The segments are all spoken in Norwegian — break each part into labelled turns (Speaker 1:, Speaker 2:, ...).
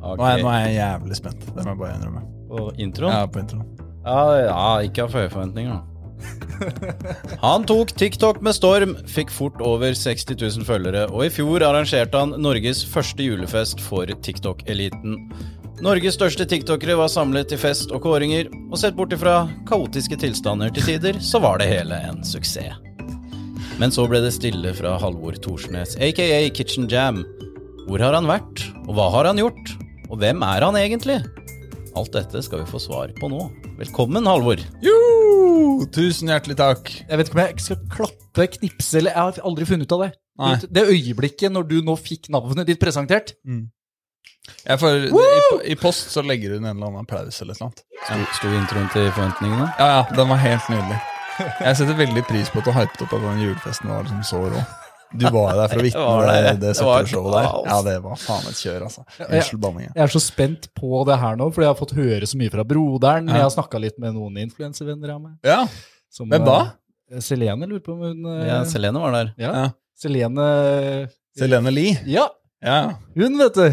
Speaker 1: Nå er, nå er jeg jævlig spent. Det må jeg bare innrømme.
Speaker 2: På introen?
Speaker 1: Ja, på introen.
Speaker 2: Ja, ja ikke ha for høye forventninger, da. Han tok TikTok med storm, fikk fort over 60 000 følgere, og i fjor arrangerte han Norges første julefest for TikTok-eliten. Norges største tiktokere var samlet til fest og kåringer, og sett bort ifra kaotiske tilstander til tider, så var det hele en suksess. Men så ble det stille fra Halvor Thorsnes, aka Kitchen Jam. Hvor har han vært, og hva har han gjort, og hvem er han egentlig? Alt dette skal vi få svar på nå. Velkommen, Halvor.
Speaker 1: Jo! Tusen hjertelig takk.
Speaker 3: Jeg vet ikke om jeg skal klappe, knipse eller Jeg har aldri funnet ut av det.
Speaker 1: Nei.
Speaker 3: Det øyeblikket når du nå fikk navnet ditt presentert
Speaker 1: Jeg får, i, I post så legger hun en eller annen applaus eller noe.
Speaker 2: Sto introen til forventningene?
Speaker 1: Ja, ja, den var helt nydelig. Jeg setter veldig pris på at du hypet opp at den julefesten var liksom så rå. Du var jo der for å vitne
Speaker 2: var
Speaker 1: det, det, søppelshowet der. Ja, det var faen et kjør, altså. Unnskyld banningen.
Speaker 3: Jeg er så spent på det her nå, fordi jeg har fått høre så mye fra broderen. Jeg har snakka litt med noen influensevenner av meg.
Speaker 1: Ja,
Speaker 3: som,
Speaker 1: Hvem da?
Speaker 3: eh, Selene lurer på om hun eh,
Speaker 2: Ja, Selene var der.
Speaker 3: ja.
Speaker 1: Ja.
Speaker 3: Selene
Speaker 1: Selene Lie.
Speaker 3: Ja,
Speaker 1: Ja,
Speaker 3: hun, vet du.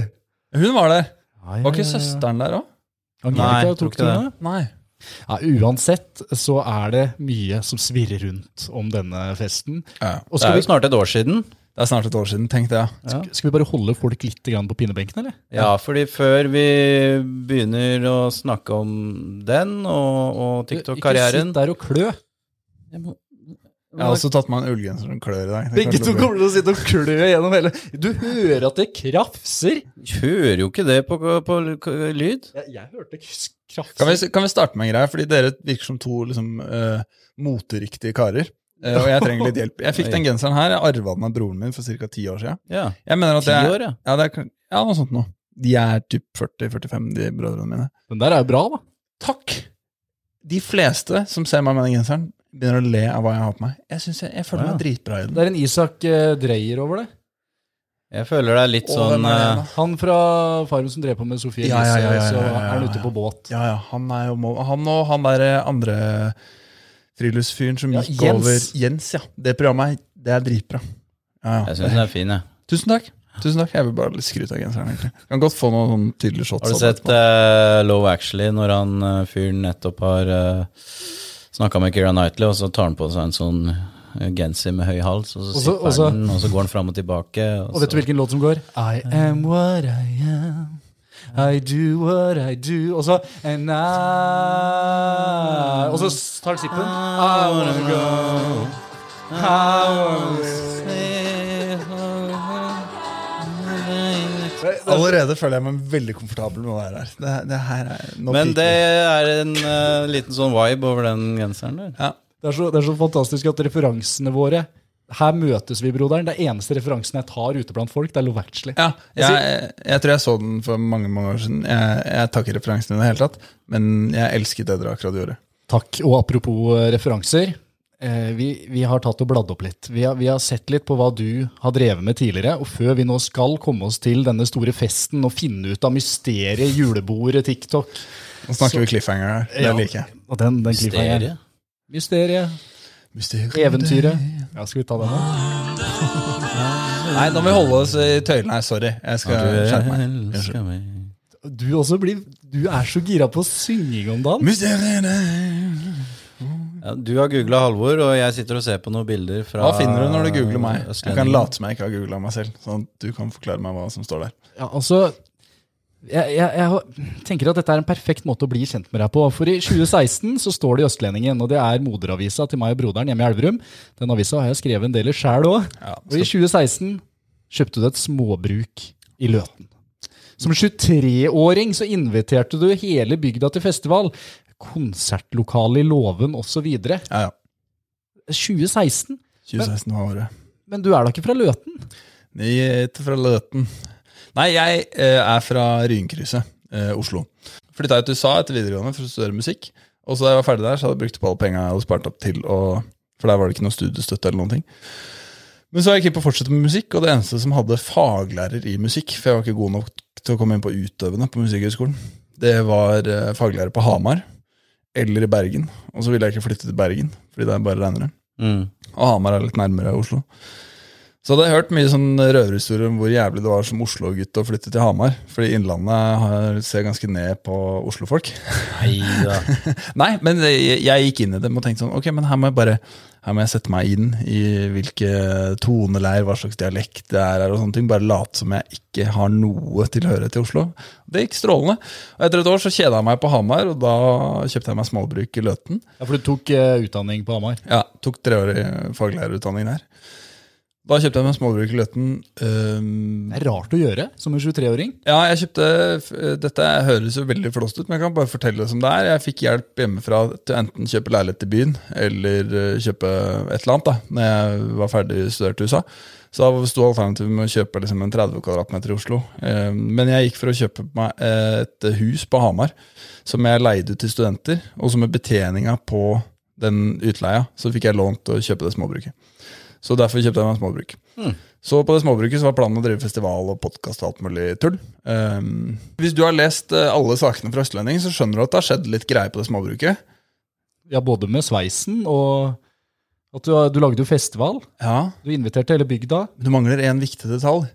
Speaker 1: hun var der.
Speaker 3: Ja,
Speaker 1: Var ikke søsteren der òg?
Speaker 2: Nei,
Speaker 3: Angelica
Speaker 2: tror
Speaker 3: tok
Speaker 2: ikke det.
Speaker 1: Nei.
Speaker 3: Ja, uansett så er det mye som svirrer rundt om denne festen.
Speaker 1: Ja.
Speaker 3: Og
Speaker 2: Det
Speaker 3: skal
Speaker 2: er
Speaker 3: vi,
Speaker 2: jo snart et år siden.
Speaker 1: Det er snart et år siden, tenkte jeg.
Speaker 2: Ja.
Speaker 3: skal vi bare holde folk litt grann på pinnebenken, eller?
Speaker 2: Ja, fordi før vi begynner å snakke om den og, og TikTok-karrieren Ikke
Speaker 3: sitt der og klø.
Speaker 2: Jeg må-
Speaker 1: Jeg har også tatt meg en ullgenser som klør i dag.
Speaker 3: Begge to kommer til å sitte og klø gjennom hele Du hører at det krafser!
Speaker 2: Hører jo ikke det på, på lyd.
Speaker 3: Jeg, jeg hørte k- krafser.
Speaker 1: Kan vi, kan vi starte med en greie? Fordi dere virker som to liksom, uh, moteriktige karer. Uh, og jeg trenger litt hjelp. Jeg fikk den genseren her. Jeg arva den av broren min for ca. ti år siden.
Speaker 2: Ja.
Speaker 1: Jeg mener at
Speaker 2: Ti
Speaker 1: det er,
Speaker 2: år, ja.
Speaker 1: ja, det er, ja, noe sånt noe. De er typ 40-45, de brødrene mine.
Speaker 3: Den der er jo bra, da.
Speaker 1: Takk! De fleste som ser meg med den genseren, begynner å le av hva jeg har på meg. Jeg, synes jeg, jeg føler
Speaker 2: Ja.
Speaker 1: meg dritbra i den.
Speaker 3: Det er en Isak uh, Dreyer over det.
Speaker 2: Jeg føler det er litt sånn
Speaker 1: er det
Speaker 2: eh.
Speaker 3: Han fra Farmen som drev på med Sofie
Speaker 1: Ja, ja,
Speaker 3: Elise,
Speaker 1: ja, ja, ja,
Speaker 3: så er han ute på båt.
Speaker 1: Ja, ja, han er jo Han og han derre andre friluftsfyren som
Speaker 3: Ja,
Speaker 1: gikk
Speaker 3: Jens.
Speaker 1: over Jens, ja. Det programmet, det er dritbra. Ja,
Speaker 2: Jeg syns den er fin, jeg.
Speaker 1: Tusen takk. Tusen takk. Jeg vil bare skryte av genseren. egentlig. Kan godt få noen sånn tydelige shots.
Speaker 2: Har du sett uh, Low Actually, når han uh, fyren nettopp har uh, snakka med Keira Knightley, og så tar han på seg en sånn eh, genser med høy hals, og så også,
Speaker 3: sitter også,
Speaker 2: han den, og så går han fram og tilbake. Og,
Speaker 3: Og vet du hvilken låt som går? I am what I am. I do what I do. Og så And I Og så tar han sippen. I wanna go. I wanna
Speaker 1: Allerede føler jeg meg veldig komfortabel med å være her. Det, det her er
Speaker 2: Men det er en uh, liten sånn vibe over den genseren der.
Speaker 1: ja.
Speaker 3: Det er, så, det er så fantastisk at referansene våre Her møtes vi, broderen. Det eneste referansen jeg tar ute blant folk, det er Love
Speaker 1: Ja, jeg, jeg tror jeg så den for mange mange år siden. Jeg, jeg tar ikke referansen i det hele tatt, men jeg elsket det dere akkurat gjorde.
Speaker 3: Takk. Og apropos eh, referanser. Eh, vi, vi har tatt og bladd opp litt. Vi har, vi har sett litt på hva du har drevet med tidligere. Og før vi nå skal komme oss til denne store festen og finne ut av mysteriet julebordet TikTok
Speaker 1: Nå snakker vi cliffhanger her. Det
Speaker 3: Ja.
Speaker 1: liker jeg.
Speaker 3: og den, den cliffhangeren.
Speaker 2: Mysteriet.
Speaker 3: Mysteriet. Eventyret. Ja, skal vi ta den nå?
Speaker 1: Nei, nå må vi holde oss i tøylene her. Sorry. Jeg skal
Speaker 2: Du
Speaker 1: skjerpe meg.
Speaker 2: meg.
Speaker 3: Du også blir Du er så gira på synging om dagen.
Speaker 1: Mysteriet
Speaker 2: Ja, du har googla Halvor, og jeg sitter og ser på noen bilder fra
Speaker 1: Hva finner du når du googler meg? Jeg kan late som jeg ikke har googla meg selv. Sånn at du kan forklare meg hva som står der.
Speaker 3: Ja, altså jeg, jeg, jeg tenker at dette er en perfekt måte å bli kjent med deg på. For i 2016 så står det i Østlendingen, og det er moderavisa til meg og broderen hjemme i Elverum. Den avisa har jeg skrevet en del i sjæl òg.
Speaker 1: Ja,
Speaker 3: Og i 2016 kjøpte du et småbruk i Løten. Som 23-åring så inviterte du hele bygda til festival. Konsertlokale i låven osv.
Speaker 1: ja, ja.
Speaker 3: 2016?
Speaker 1: 2016 var året.
Speaker 3: Men du er da ikke fra Løten?
Speaker 1: Jeg er ikke fra Løten. Nei, jeg eh, er fra Ryenkrysset, eh, Oslo. Flytta ut til USA etter videregående for å studere musikk. Og så da jeg var ferdig der, så hadde jeg brukt opp alle penga jeg hadde spart opp til. å for der var det ikke noe studiestøtte eller noen ting. Men så var jeg keen på å fortsette med musikk, og det eneste som hadde faglærer i musikk, for jeg var ikke god nok til å komme inn på utøvende på Musikkhøgskolen, det var eh, faglærer på Hamar eller i Bergen. Og så ville jeg ikke flytte til Bergen, fordi det er bare regnere.
Speaker 2: Mm.
Speaker 1: Og Hamar er litt nærmere Oslo. Så hadde jeg hørt mye sånn røverhistorier om hvor jævlig det var som Oslo-gutt å flytte til Hamar. Fordi Innlandet har- ser ganske ned på Oslo-folk.
Speaker 2: Nei
Speaker 1: men jeg, jeg gikk inn i det og tenkte sånn Ok, men her må jeg bare Her må jeg sette meg inn i hvilke toneleir, hva slags dialekt det er og sånne ting. Bare late som jeg ikke har noe tilhørighet til Oslo. Det gikk strålende. Og etter et år så kjeda jeg meg på Hamar, og da kjøpte jeg meg småbruk i Løten.
Speaker 3: Ja, For du tok eh, utdanning på Hamar?
Speaker 1: Ja, tok treårig faglærerutdanning der. Da kjøpte jeg meg småbruk i Løten. Ehm,
Speaker 3: Det er rart å gjøre som en 23-åring.
Speaker 1: ja, jeg kjøpte Dette høres jo veldig flåst ut, men jeg kan bare fortelle det som det er. Jeg fikk hjelp hjemmefra til å enten kjøpe leilighet i byen eller eh, kjøpe et eller annet da Når jeg var ferdig studert i USA. Så da sto alternativet med å kjøpe liksom en 30 kvadratmeter i Oslo. Um, Men jeg gikk for å kjøpe meg et hus på Hamar som jeg leide ut til studenter. Og så med betjeninga på den utleia så fikk jeg lånt å kjøpe det småbruket. Så derfor kjøpte jeg meg småbruk. Så på det småbruket så var planen å drive festival og podkast og alt mulig tull. Um, hvis du har lest eh, alle sakene fra Østlendingen, så skjønner du at det har skjedd litt greier på det småbruket.
Speaker 3: Ja, Både med sveisen og at du, du lagde jo festival.
Speaker 1: Ja,
Speaker 3: Du inviterte hele bygda.
Speaker 1: Du mangler en viktig detalj.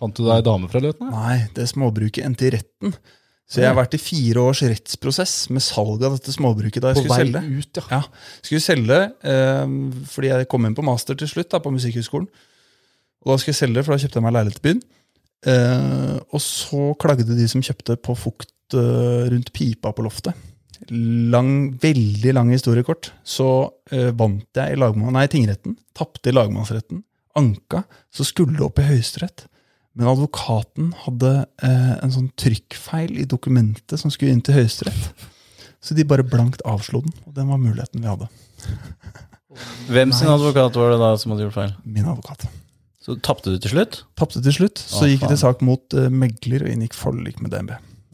Speaker 3: Fant du deg dame fra Løten?
Speaker 1: Nei, det småbruket endte i retten. Så jeg har vært i fire års rettsprosess med salg av dette småbruket da jeg
Speaker 3: På
Speaker 1: skulle selge.
Speaker 3: ut, ja.
Speaker 1: Ja, skulle selge eh, fordi jeg kom inn på master til slutt da, på Musikkhøgskolen. Og da skulle jeg selge, for da kjøpte jeg meg leilighet i byen. Eh, og så klagde de som kjøpte på fukt eh, rundt pipa på loftet. Lang, veldig lang historiekort. Så eh, vant jeg i lagmann, nei, tingretten, tapte i lagmannsretten, anka, så skulle det opp i Høyesterett. Men advokaten hadde eh, en sånn trykkfeil i dokumentet som skulle inn til Høyesterett. Så de bare blankt avslo den, og den var muligheten vi hadde.
Speaker 2: Hvem sin advokat var det da som hadde gjort feil?
Speaker 1: Min advokat.
Speaker 2: Så tapte du til slutt?
Speaker 1: Tapte til slutt, så
Speaker 2: Å,
Speaker 1: gikk jeg
Speaker 2: til
Speaker 1: sak mot eh, megler og inngikk forlik med DNB.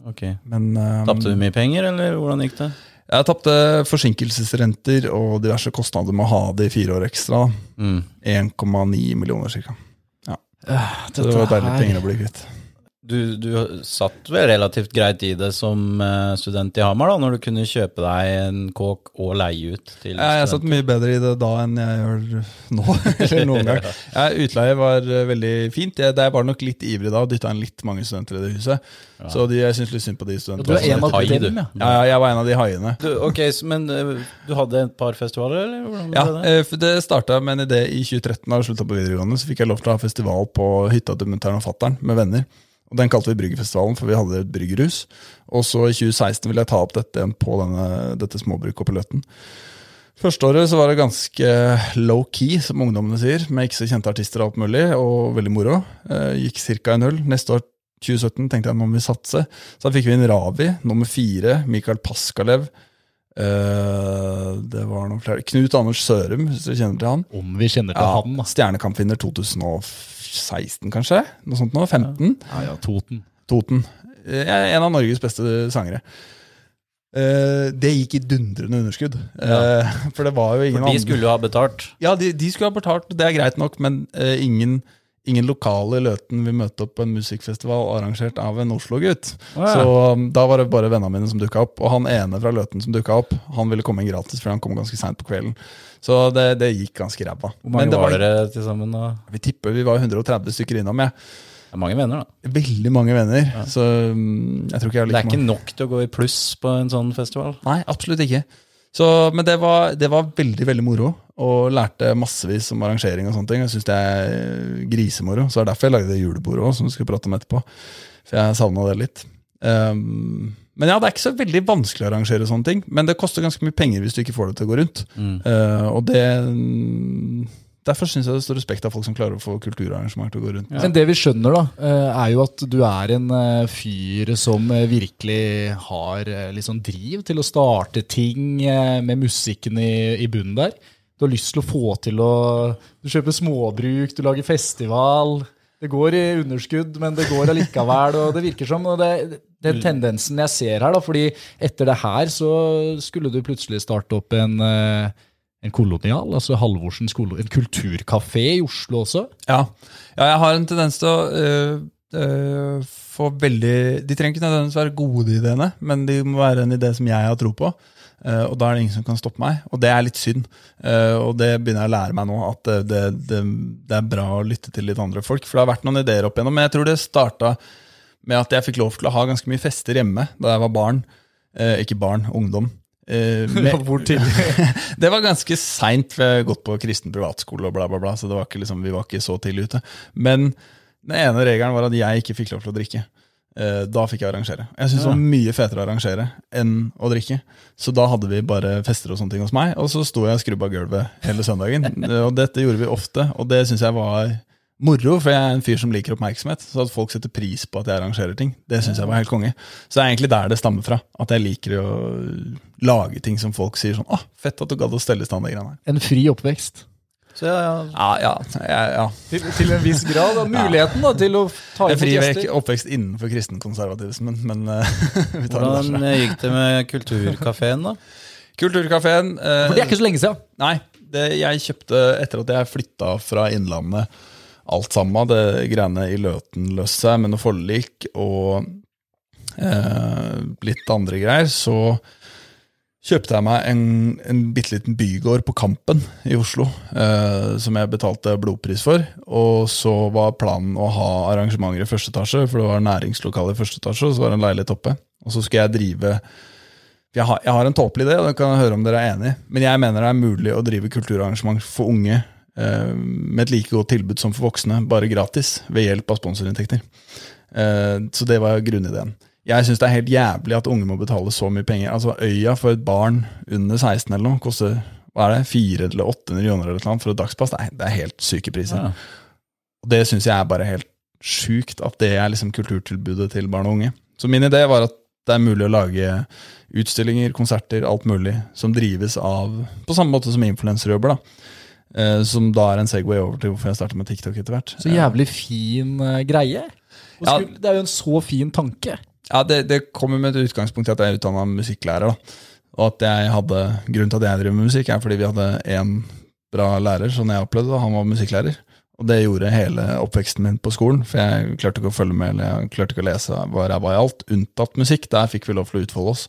Speaker 2: Ok.
Speaker 1: Men eh,
Speaker 2: Tapte du mye penger, eller hvordan gikk det?
Speaker 1: jeg tapte forsinkelsesrenter og diverse kostnader med å ha det i fire år ekstra.
Speaker 2: Mm.
Speaker 1: 1,9 millioner ca. Så det var deilig penger å bli kvitt.
Speaker 2: Du, du satt vel relativt greit i det som eh, student i Hamar, da, når du kunne kjøpe deg en kåk og leie ut til
Speaker 1: Jeg, jeg satt mye bedre i det da enn jeg gjør nå. eller noen gang. Ja, utleie var eh, veldig fint. Jeg, jeg var nok litt ivrig da og dytta inn litt mange studenter i det huset. Så de, jeg syns litt synd på de
Speaker 3: Du
Speaker 1: studentene.
Speaker 3: er en av
Speaker 2: Hai, haiene,
Speaker 3: dem, ja.
Speaker 1: Ja, ja, jeg var en av de haiene.
Speaker 2: Du, ok, så, Men eh, du hadde et par festivaler, eller? Hvordan
Speaker 1: Ja,
Speaker 2: det?
Speaker 1: det starta med en idé i 2013. Da jeg slutta på videregående, så fikk jeg lov til å ha festival på hytta til mutter'n og fatter'n med venner. Og Den kalte vi Bryggerfestivalen, for vi hadde et bryggerhus. Og så i 2016 ville jeg ta opp dette på denne, dette småbruket oppe i Løten. Første året så var det ganske low-key, som ungdommene sier, med ikke så kjente artister og alt mulig, og veldig moro. Eh, gikk ca. i null. Neste år, 2017, tenkte jeg nå må vi satse. Så da fikk vi inn Ravi, nummer fire, Mikael Paskalev. Eh, det var noen flere. Knut Anders Sørum, hvis dere kjenner til han.
Speaker 3: Om vi kjenner til
Speaker 1: Ja,
Speaker 3: han, da.
Speaker 1: Stjernekampvinner 2016, kanskje? Noe sånt nå? 15?
Speaker 3: Ja, ja, Toten.
Speaker 1: Toten. Eh, En av Norges beste sangere. Eh, det gikk i dundrende underskudd. Ja. for det var jo ingen
Speaker 2: For de skulle jo ha betalt.
Speaker 1: Ja, de, de skulle ha betalt, det er greit nok, men eh, ingen, ingen lokale i Løten vil møte opp på en musikkfestival arrangert av en Oslo-gutt.
Speaker 2: Ja.
Speaker 1: Så um, da var det bare vennene mine som dukka opp. Og han ene fra Løten som dukka opp, han ville komme inn gratis, for han kom ganske seint på kvelden. Så det, det gikk ganske ræva.
Speaker 2: Hvor mange
Speaker 1: Men det
Speaker 2: var, dere til sammen da?
Speaker 1: Vi tipper vi var 130 stykker innom, jeg.
Speaker 2: Det er mange venner, da.
Speaker 1: Veldig mange venner. Så um, jeg tror ikke jeg har
Speaker 2: Det er ikke
Speaker 1: mange.
Speaker 2: nok til å gå i pluss på en sånn festival.
Speaker 1: Nei, absolutt ikke. Så, men det var, det var veldig veldig moro, og lærte massevis om arrangering. og sånne ting. Jeg syns det er grisemoro. Så det er derfor jeg lagde det julebordet òg, som vi skal prate om etterpå. For jeg savna det litt. Um, men ja, det er ikke så veldig vanskelig å arrangere sånne ting. Men det koster ganske mye penger hvis du ikke får det til å gå rundt. Uh, og det Derfor syns jeg det står respekt av folk som klarer å få kulturarrangement til å gå rundt.
Speaker 3: Men det vi skjønner, da, eh, er jo at du er en eh, fyr som virkelig har litt sånn driv til å starte ting med musikken i, i bunnen der. Du har lyst til å få til å Du kjøper småbruk, du lager festival. Det går i underskudd, men det går allikevel. og Det virker som og det, den tendensen jeg ser her, da, fordi etter det her så skulle du plutselig starte opp en eh, en kolonial, altså Halvorsens kolonial, en kulturkafé i Oslo også.
Speaker 1: Ja. ja, jeg har en tendens til å øh, øh, få veldig De trenger ikke nødvendigvis være gode, de ideene, men de må være en idé som jeg har tro på. Uh, og da er det ingen som kan stoppe meg, og det er litt synd. Uh, og det begynner jeg å lære meg nå, at det, det, det, det er bra å lytte til litt andre folk. For det har vært noen ideer opp igjennom, men jeg tror det starta med at jeg fikk lov til å ha ganske mye fester hjemme da jeg var barn. Eh, ikke barn, ungdom. Eh, med,
Speaker 3: Hvor tidlig?
Speaker 1: det var ganske seint, jeg har gått på kristen privatskole og bla, bla, bla, så det var ikke liksom, vi var ikke så tidlig ute. Men den ene regelen var at jeg ikke fikk lov til å drikke. Eh, Da fikk jeg arrangere. Jeg syntes det var mye fetere å arrangere enn å drikke. Så da hadde vi bare fester og sånne ting hos meg, og så sto jeg og skrubba gulvet hele søndagen. Eh, Og dette gjorde vi ofte, og det syns jeg var moro, for jeg er en fyr som liker oppmerksomhet. Så at folk setter pris på at jeg arrangerer ting, det syns jeg var helt konge. Så det er egentlig der det stammer fra. At jeg liker å lage ting som folk sier sånn 'Å, fett at du gadd å stelle i stand de greiene her'.
Speaker 3: En fri oppvekst.
Speaker 2: Så ja, ja.
Speaker 1: Ja, ja, ja, ja.
Speaker 3: Til, til en viss grad. Og muligheten da, til å ta
Speaker 1: En
Speaker 3: imot
Speaker 1: fri
Speaker 3: gjester.
Speaker 1: vek- oppvekst innenfor kristenkonservatismen, men eh, vi tar det
Speaker 2: Hvordan
Speaker 1: derfra.
Speaker 2: gikk det med Kulturkafeen, da?
Speaker 1: Kulturkafeen eh,
Speaker 3: For det er ikke så lenge siden.
Speaker 1: Nei, det jeg kjøpte etter at jeg flytta fra Innlandet, alt sammen, det greiene i Løten løste seg med noe forlik og eh, litt andre greier, så kjøpte jeg meg en, en bitte liten bygård på Kampen i Oslo, eh, som jeg betalte blodpris for. Og så var planen å ha arrangementer i første etasje, for det var næringslokale i første etasje, og så var det en leilighet oppe. Og så skulle jeg drive jeg har, jeg har en tåpelig idé, og det kan jeg høre om dere er enig. Men jeg mener det er mulig å drive kulturarrangement for unge med et like godt tilbud som for voksne, bare gratis, ved hjelp av sponsorinntekter. Eh, så det var grunnideen. Jeg syns det er helt jævlig at unge må betale så mye penger. Altså Øya for et barn under 16 eller noe koster hva er det, 400 eller 800 kroner eller noe for et dagspass. Det er, det er helt syke priser.
Speaker 2: Ja.
Speaker 1: Og det syns jeg er bare helt sjukt, at det er liksom kulturtilbudet til barn og unge. Så min idé var at det er mulig å lage utstillinger, konserter, alt mulig, som drives av På samme måte som influensere jobber, da. Eh, som da er en Segway over til hvorfor jeg starter med TikTok etter hvert.
Speaker 3: Så jævlig fin uh, greie.
Speaker 1: Ja.
Speaker 3: skulle- Det er jo en så fin tanke.
Speaker 1: Ja, det, det kommer med et utgangspunkt i at jeg er utdanna musikklærer. Da. Og at jeg hadde, Grunnen til at jeg driver med musikk, er fordi vi hadde én bra lærer, sånn jeg opplevde det. Han var musikklærer. Og det gjorde hele oppveksten min på skolen, for jeg klarte ikke å følge med, eller jeg klarte ikke å lese hva ræva i alt, unntatt musikk. Der fikk vi lov til å utfolde oss.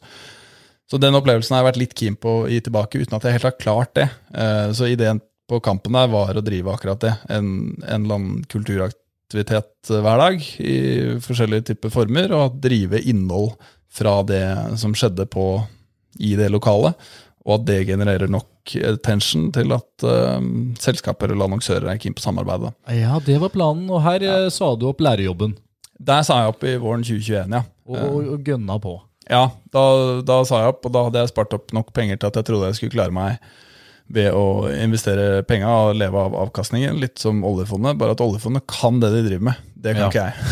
Speaker 1: Så den opplevelsen har jeg vært litt keen på å gi tilbake, uten at jeg helt har klart det. Eh, Så ideen på kampen der var å drive akkurat det. En, en eller annen kulturaktivitet eh, hver dag i forskjellige typer former, og drive innhold fra det som skjedde på, i det lokale. Og at det genererer nok attention til at uh, selskaper eller annonsører er keen på samarbeid.
Speaker 3: Ja, det var planen. Og her ja. sa du opp lærerjobben.
Speaker 1: Der sa jeg opp i våren 2021, ja.
Speaker 3: Og, og, og gønna på.
Speaker 1: Ja, da, da sa jeg opp, og da hadde jeg spart opp nok penger til at jeg trodde jeg skulle klare meg ved å investere penga og leve av avkastningen, litt som oljefondet. Bare at oljefondet kan det de driver med. Det kan
Speaker 2: Ja.
Speaker 1: ikke jeg.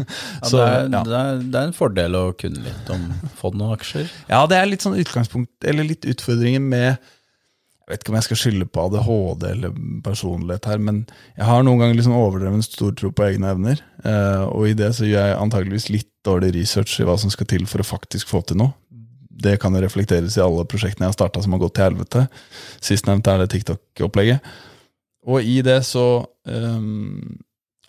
Speaker 2: Ja, det, er,
Speaker 1: ja.
Speaker 2: det, er, det er en fordel å kunne litt om fond og aksjer.
Speaker 1: Ja, det er litt sånn utgangspunkt, eller litt utfordringen med Jeg vet ikke om jeg skal skylde på ADHD eller personlighet her, men jeg har noen ganger liksom overdreven stor tro på egne evner. eh, og i det så gjør jeg antageligvis litt dårlig research i hva som skal til for å faktisk få til noe. Det kan jo reflekteres i alle prosjektene jeg har starta som har gått til helvete. Sistnevnt er det TikTok-opplegget. Og i det så um,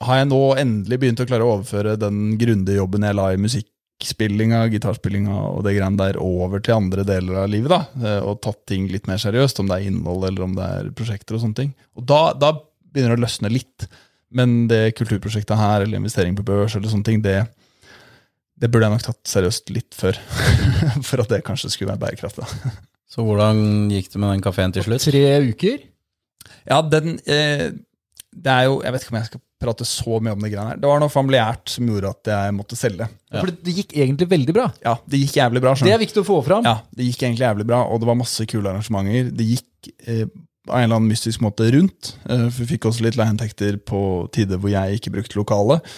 Speaker 1: har jeg nå endelig begynt å klare å overføre den grundige jobben jeg la i musikkspillinga, gitarspillinga og det greiene der over til andre deler av livet. da, eh, Og tatt ting litt mer seriøst, om det er innhold eller om det er prosjekter og sånne ting. Og da, da begynner det å løsne litt. Men det kulturprosjektet her, eller investering på børs, eller sånne ting, det, det burde jeg nok tatt seriøst litt før. For at det kanskje skulle være bærekraftig.
Speaker 2: Så hvordan gikk det med den kafeen til slutt?
Speaker 3: Tre uker.
Speaker 1: Ja, den eh, Det er jo Jeg vet ikke om jeg skal prate så mye om det greiene her. Det var noe familiært som gjorde at jeg måtte selge.
Speaker 2: Ja.
Speaker 3: For det, gikk egentlig veldig bra.
Speaker 1: Ja, det gikk jævlig bra.
Speaker 3: Det er viktig å få fram.
Speaker 1: Ja, det gikk egentlig jævlig bra, og det var masse kule arrangementer. Det gikk eh, på en eller annen mystisk måte rundt. Eh, for vi fikk også litt leieinntekter på tider hvor jeg ikke brukte lokalet.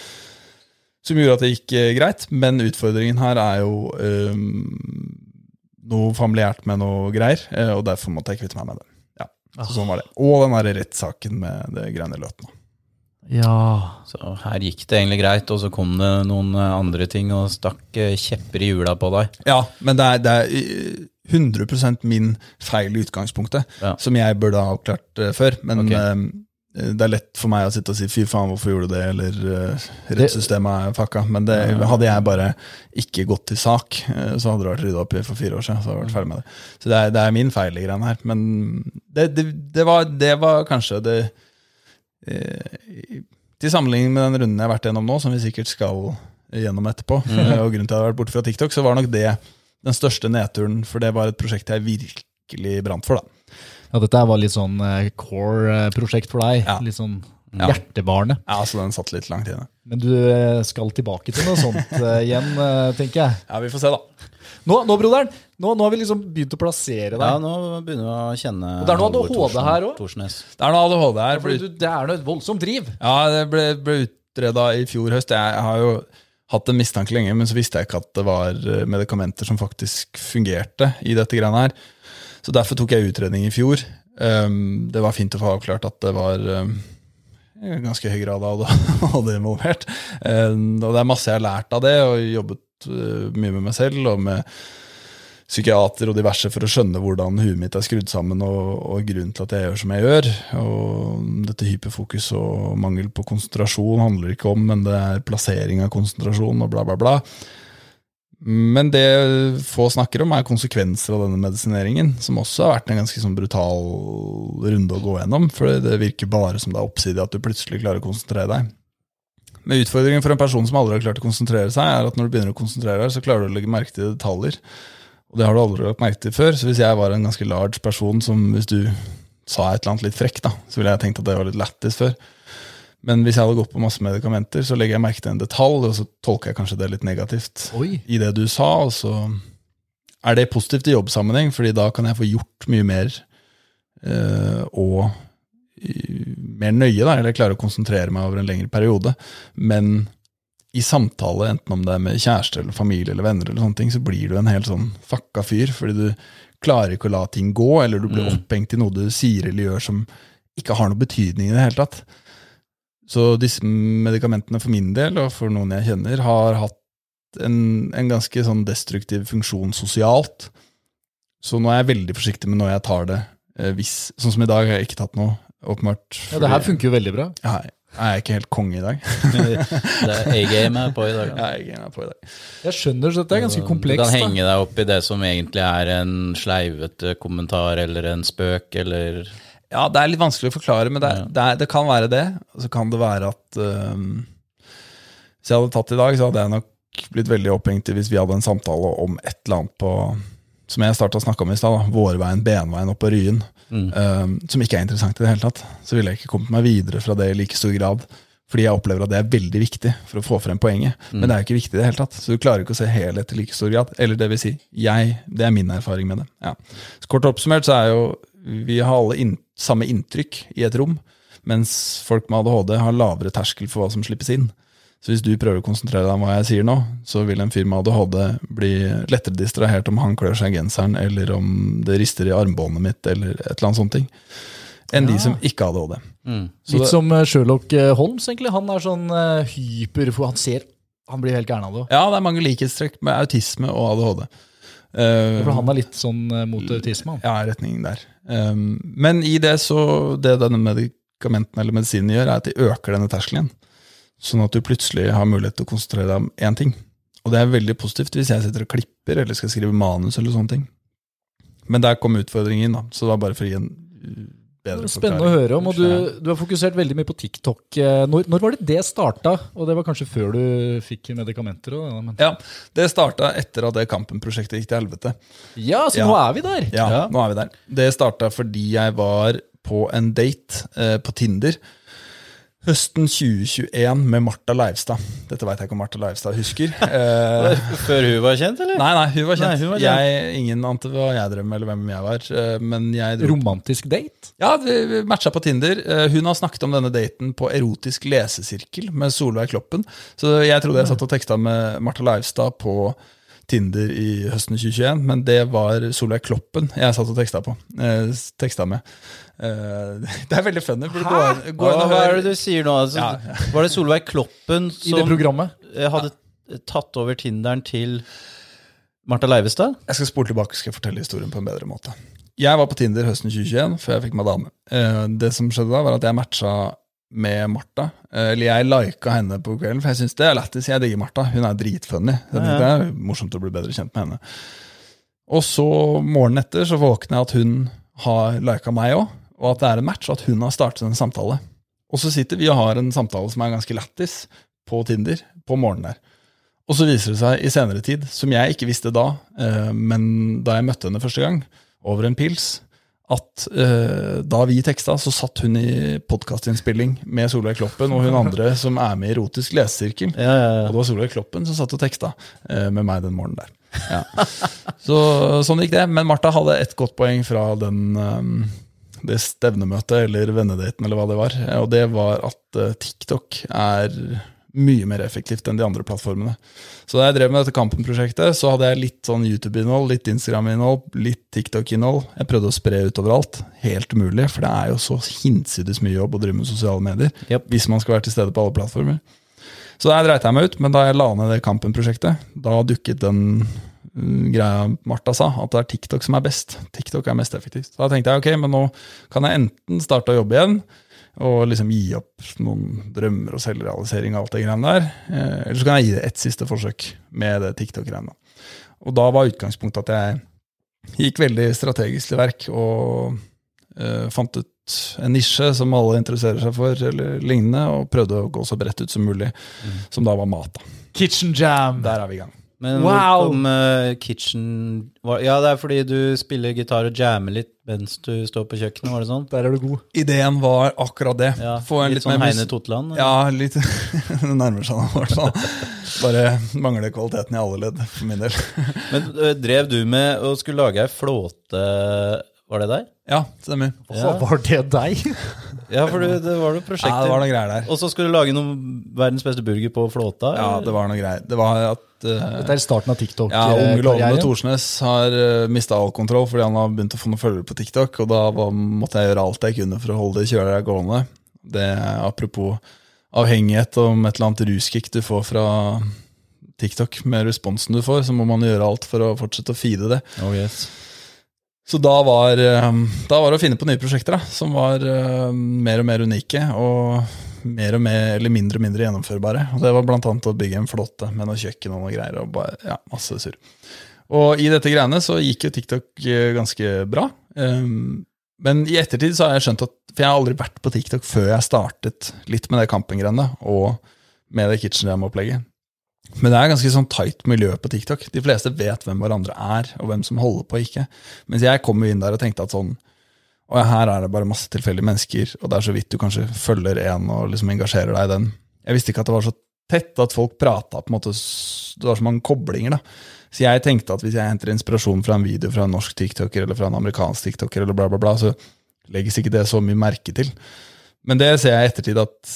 Speaker 1: Som gjorde at det gikk eh, greit, men utfordringen her er jo um, noe familiært med noe greier, eh, og derfor måtte jeg kvitte meg med det. Ja, så sånn var det. Og den derre rettssaken med det greiene i Løten.
Speaker 3: Ja.
Speaker 2: Så her gikk det egentlig greit, og så kom det noen eh, andre ting og stakk kjepper i hjula på deg.
Speaker 1: Ja, men det er, det er eh, 100% min feil i utgangspunktet,
Speaker 2: Ja.
Speaker 1: som jeg burde ha avklart før. Men
Speaker 2: Ok.
Speaker 1: Eh, eh, det er lett for meg å sitte og si 'fy faen, hvorfor gjorde du det', eller uh, 'rettssystemet er fucka'. Men det, hadde jeg bare ikke gått til sak, eh, så hadde det vært rydda opp i for fire år siden. Så hadde jeg vært ferdig med det. Så det er, det er min feil i greiene her. Men det, det, det, var, det var kanskje det eh, Til sammenligning med den runden jeg har vært gjennom nå, som vi sikkert skal gjennom etterpå, eh, og grunnen til at jeg hadde vært borte fra TikTok, så var nok det den største nedturen, for det var et prosjekt jeg virkelig brant for. da.
Speaker 3: Ja, dette var litt sånn eh, core-prosjekt for deg.
Speaker 1: Ja.
Speaker 3: Litt sånn
Speaker 1: Ja.
Speaker 3: hjertebarnet.
Speaker 1: Ja, så den satt litt langt inne.
Speaker 3: Men du eh, skal tilbake til noe sånt eh, igjen, tenker jeg.
Speaker 1: Ja, vi får se, da.
Speaker 3: Nå, nå broderen, nå, nå har vi liksom begynt å plassere deg.
Speaker 2: Ja, nå begynner vi å kjenne
Speaker 3: Og det er noe ADHD her også?
Speaker 1: Det er noe ADHD her.
Speaker 3: Fordi
Speaker 1: fordi-
Speaker 3: du, det er noe voldsomt driv.
Speaker 1: Ja, det ble, ble utreda i fjor høst. Jeg har jo hatt en mistanke lenge, men så visste jeg ikke at det var medikamenter som faktisk fungerte i dette greiene her. Så derfor tok jeg utredning i fjor. Um, det var fint å få avklart at det var um, ganske høy grad av det involvert. Um, og det er masse jeg har lært av det, og jobbet uh, mye med meg selv og med psykiater og diverse for å skjønne hvordan huet mitt er skrudd sammen, og, og grunnen til at jeg gjør som jeg gjør. Og dette hyperfokus og mangel på konsentrasjon handler ikke om, men det er plassering av konsentrasjon og bla, bla, bla. Men det få snakker om, er konsekvenser av denne medisineringen, som også har vært en ganske sånn brutal runde å gå gjennom. For det virker bare som det er oppside at du plutselig klarer å konsentrere deg. Men utfordringen for en person som aldri har klart å konsentrere seg, er at når du begynner å konsentrere deg, så klarer du å legge merke til detaljer. Og det har du aldri lagt merke til før. Så hvis jeg var en ganske large person som hvis du sa et eller annet litt frekt, da, så ville jeg tenkt at det var litt lættis før. Men hvis jeg hadde gått på masse medikamenter, så legger jeg merke til en detalj, og så tolker jeg kanskje det litt negativt
Speaker 3: Oi.
Speaker 1: i det du sa, og så er det positivt i jobbsammenheng, fordi da kan jeg få gjort mye mer eh, og mer nøye, da, eller klare å konsentrere meg over en lengre periode. Men i samtale, enten om det er med kjæreste eller familie eller venner, eller sånne ting, så blir du en helt sånn fucka fyr, fordi du klarer ikke å la ting gå, eller du blir opphengt i noe du sier eller gjør som ikke har noe betydning i det hele tatt. Så disse medikamentene for min del, og for noen jeg kjenner, har hatt en, en ganske sånn destruktiv funksjon sosialt. Så nå er jeg veldig forsiktig med når jeg tar det. eh, Hvis, sånn som i dag har jeg ikke tatt noe, åpenbart.
Speaker 3: Ja, det her funker jo veldig bra.
Speaker 1: Ja, er ikke helt konge i dag?
Speaker 2: Det er A-game er på i dag.
Speaker 1: Ja, jeg er på i dag.
Speaker 3: Jeg skjønner, så dette er ganske
Speaker 2: Du
Speaker 3: komplekst.
Speaker 2: kan
Speaker 3: da.
Speaker 2: henge deg opp i det som egentlig er en sleivete kommentar eller en spøk eller
Speaker 1: Ja, det er litt vanskelig å forklare, men det, er, det, er, det kan være det. Og så kan det være at um, Hvis jeg hadde tatt i dag, så hadde jeg nok blitt veldig opphengt hvis vi hadde en samtale om et eller annet på Som jeg starta å snakke om i stad, Vårveien, Benveien opp på Ryen. øhm, som ikke er interessant i det hele tatt. Så ville jeg ikke kommet meg videre fra det i like stor grad. Fordi jeg opplever at det er veldig viktig for å få frem poenget. Men det er jo ikke viktig i det hele tatt. Så du klarer ikke å se helhet i like stor grad. Eller det vil si, jeg, det er min erfaring med det. Ja. Så kort oppsummert så er jo vi har alle inn, samme inntrykk i et rom, mens folk med ADHD har lavere terskel for hva som slippes inn. Så hvis du prøver å konsentrere deg om hva jeg sier nå, så vil en fyr med ADHD bli lettere distrahert om han klør seg i genseren, eller om det rister i armbåndet mitt, eller et eller annet sånt ting, enn de som ikke har ADHD. Så
Speaker 3: Litt
Speaker 1: det-
Speaker 3: som eh, Sherlock eh, Holmes, egentlig. Han er sånn eh, hyper, for han ser Han blir helt gæren av det.
Speaker 1: Ja, det er mange likhetstrekk med autisme og ADHD. Eh,
Speaker 3: For han er litt sånn eh, mot autisme.
Speaker 1: Ja, retningen der. Um, men i det så Det denne medikamenten eller medisinen gjør, er at de øker denne terskelen. Sånn at du plutselig har mulighet til å konsentrere deg om én ting. Og det er veldig positivt hvis jeg sitter og klipper eller skal skrive manus eller sånne ting. Men der kom utfordringen da. Så det var bare for å gi en uh, bedre
Speaker 3: Spennende å høre om. og du, du har fokusert veldig mye på TikTok. Eh, Når, når var det det starta? Og det var kanskje før du fikk medikamenter? Og, Men...
Speaker 1: Ja, Det starta etter at det Kampen-prosjektet gikk til helvete.
Speaker 3: Ja, så
Speaker 1: Ja.
Speaker 3: nå er vi der!
Speaker 1: Ja, nå er vi der. Det starta fordi jeg var på en date eh, på Tinder høsten 2021 med Marta Leivstad. Dette veit jeg ikke om Marta Leivstad husker. Eh,
Speaker 2: Før hun var kjent, eller?
Speaker 1: nei, nei, hun var kjent.
Speaker 2: Nei, hun var kjent.
Speaker 1: Jeg, ingen ante hva jeg drev med, eller hvem jeg var. eh, men jeg dro
Speaker 3: Romantisk date?
Speaker 1: Ja, vi vi matcha på Tinder. Eh, Hun har snakket om denne daten på erotisk lesesirkel med Solveig Kloppen. Så jeg trodde jeg satt og teksta med Marta Leivstad på Tinder i høsten 2021, men det var Solveig Kloppen jeg satt og teksta på. Eh, teksta med. Eh, det er veldig funny. Gå, inn- gå
Speaker 2: Hva, hva er det du sier nå? Altså,
Speaker 1: Ja,
Speaker 2: Var det Solveig Kloppen
Speaker 3: I det
Speaker 2: som
Speaker 3: programmet?
Speaker 2: ja. hadde tatt over Tinderen til Martha Leivestad?
Speaker 1: Jeg skal spole tilbake skal jeg fortelle historien på en bedre måte. Jeg var på Tinder høsten 2021 før jeg fikk meg dame. Eh, det som skjedde da, var at jeg matcha med Martha. Eh, eller jeg lika henne på kvelden, for jeg syns det er lættis. Jeg digger Martha. Hun er dritfunny.
Speaker 2: Ja, ja.
Speaker 1: Det er morsomt å bli bedre kjent med henne. Og så morgenen etter så våkner jeg at hun har lika meg òg, og at det er en match, og at hun har startet en samtale. Og så sitter vi og har en samtale som er ganske lættis på Tinder på morgenen der. Og så viser det seg i senere tid, som jeg ikke visste da, eh, men da jeg møtte henne første gang, over en pils, at eh, da vi teksta, så satt hun i podkastinnspilling med Solveig Kloppen og hun andre som er med i Erotisk lesesirkel.
Speaker 2: Ja, ja,
Speaker 1: Og
Speaker 2: ja.
Speaker 1: det var Solveig Kloppen som satt og teksta eh, med meg den morgenen der. Ja. Så sånn gikk det. Men Martha hadde ett godt poeng fra den, det stevnemøtet eller vennedaten eller hva det var. Og det var at eh, TikTok er mye mer effektivt enn de andre plattformene. Så da jeg drev med dette Kampen-prosjektet, så hadde jeg litt sånn YouTube-innhold, litt Instagram-innhold, litt TikTok-innhold. Jeg prøvde å spre utover alt. Helt umulig, for det er jo så hinsides mye jobb å drive med sosiale medier.
Speaker 2: yep.
Speaker 1: Hvis man skal være til stede på alle plattformer. Så der dreit jeg meg ut, men da jeg la ned det Kampen-prosjektet, da dukket den greia Martha sa, at det er TikTok som er best. TikTok er mest effektivt. Så da tenkte jeg ok, men nå kan jeg enten starte å jobbe igjen, og liksom gi opp noen drømmer og selvrealisering og alt det greiene der, eh, eller så kan jeg gi det ett siste forsøk med det TikTok-greiene. Og da var utgangspunktet at jeg gikk veldig strategisk til verk og uh, fant ut en nisje som alle interesserer seg for, eller lignende, og prøvde å gå så bredt ut som mulig, som da var mat. da.
Speaker 3: Kitchen jam.
Speaker 1: Der er vi i gang.
Speaker 2: Men
Speaker 3: Wow!
Speaker 2: hvor kom eh, kitchen var, Ja, det er fordi du spiller gitar og jammer litt mens du står på kjøkkenet, var det sånn?
Speaker 3: Der er du god.
Speaker 1: Ideen var akkurat det.
Speaker 2: Ja,
Speaker 1: Få en
Speaker 2: litt,
Speaker 1: litt
Speaker 2: sånn Heine Totland?
Speaker 1: Ja, litt Det nærmer seg noe. Sånn. Bare mangler kvaliteten i alle ledd, for min del.
Speaker 2: Men uh, drev du med å skulle lage ei flåte Var det der?
Speaker 1: Ja, stemmer.
Speaker 2: Ja.
Speaker 3: Var det deg?
Speaker 2: Ja, for du, det var noe
Speaker 1: Ja, det var noe greier der.
Speaker 2: Og så skulle du lage noe verdens beste burger på flåta?
Speaker 1: Ja, det var noe greier. Det var at uh,
Speaker 3: Dette er starten av TikTok.
Speaker 1: ja, unge lovende Thorsnes har uh, mista all kontroll fordi han har begynt å få noen følgere på TikTok, og da var, måtte jeg gjøre alt jeg kunne for å holde det kjøla gående. Det Apropos avhengighet om et eller annet ruskick du får fra TikTok med responsen du får, så må man gjøre alt for å fortsette å feede det.
Speaker 2: Oh, yes.
Speaker 1: Så da var, eh, da var det å finne på nye prosjekter da, som var uh, mer og mer unike og mer og mer, eller mindre og mindre gjennomførbare. Og det var annet å bygge en flåte med noe kjøkken og noe greier. og bare, ja, masse sur. Og i dette greiene så gikk jo TikTok eh, ganske bra. Um, men i ettertid så har jeg skjønt at For jeg har aldri vært på TikTok før jeg startet litt med det Kampen-greiene og med det Kitchen Jam-opplegget. Men det er ganske sånn tight miljø på TikTok. De fleste vet hvem hverandre er, og hvem som holder på og ikke. Mens jeg kom jo inn der og tenkte at sånn Og her er det bare masse tilfeldige mennesker, og det er så vidt du kanskje følger en og liksom engasjerer deg i den. Jeg visste ikke at det var så tett at folk prata på en måte Det var så mange koblinger, da. Så jeg tenkte at hvis jeg henter inspirasjon fra en video fra en norsk tiktoker eller fra en amerikansk tiktoker, eller bla, bla, bla, så legges ikke det så mye merke til. Men det ser jeg i ettertid at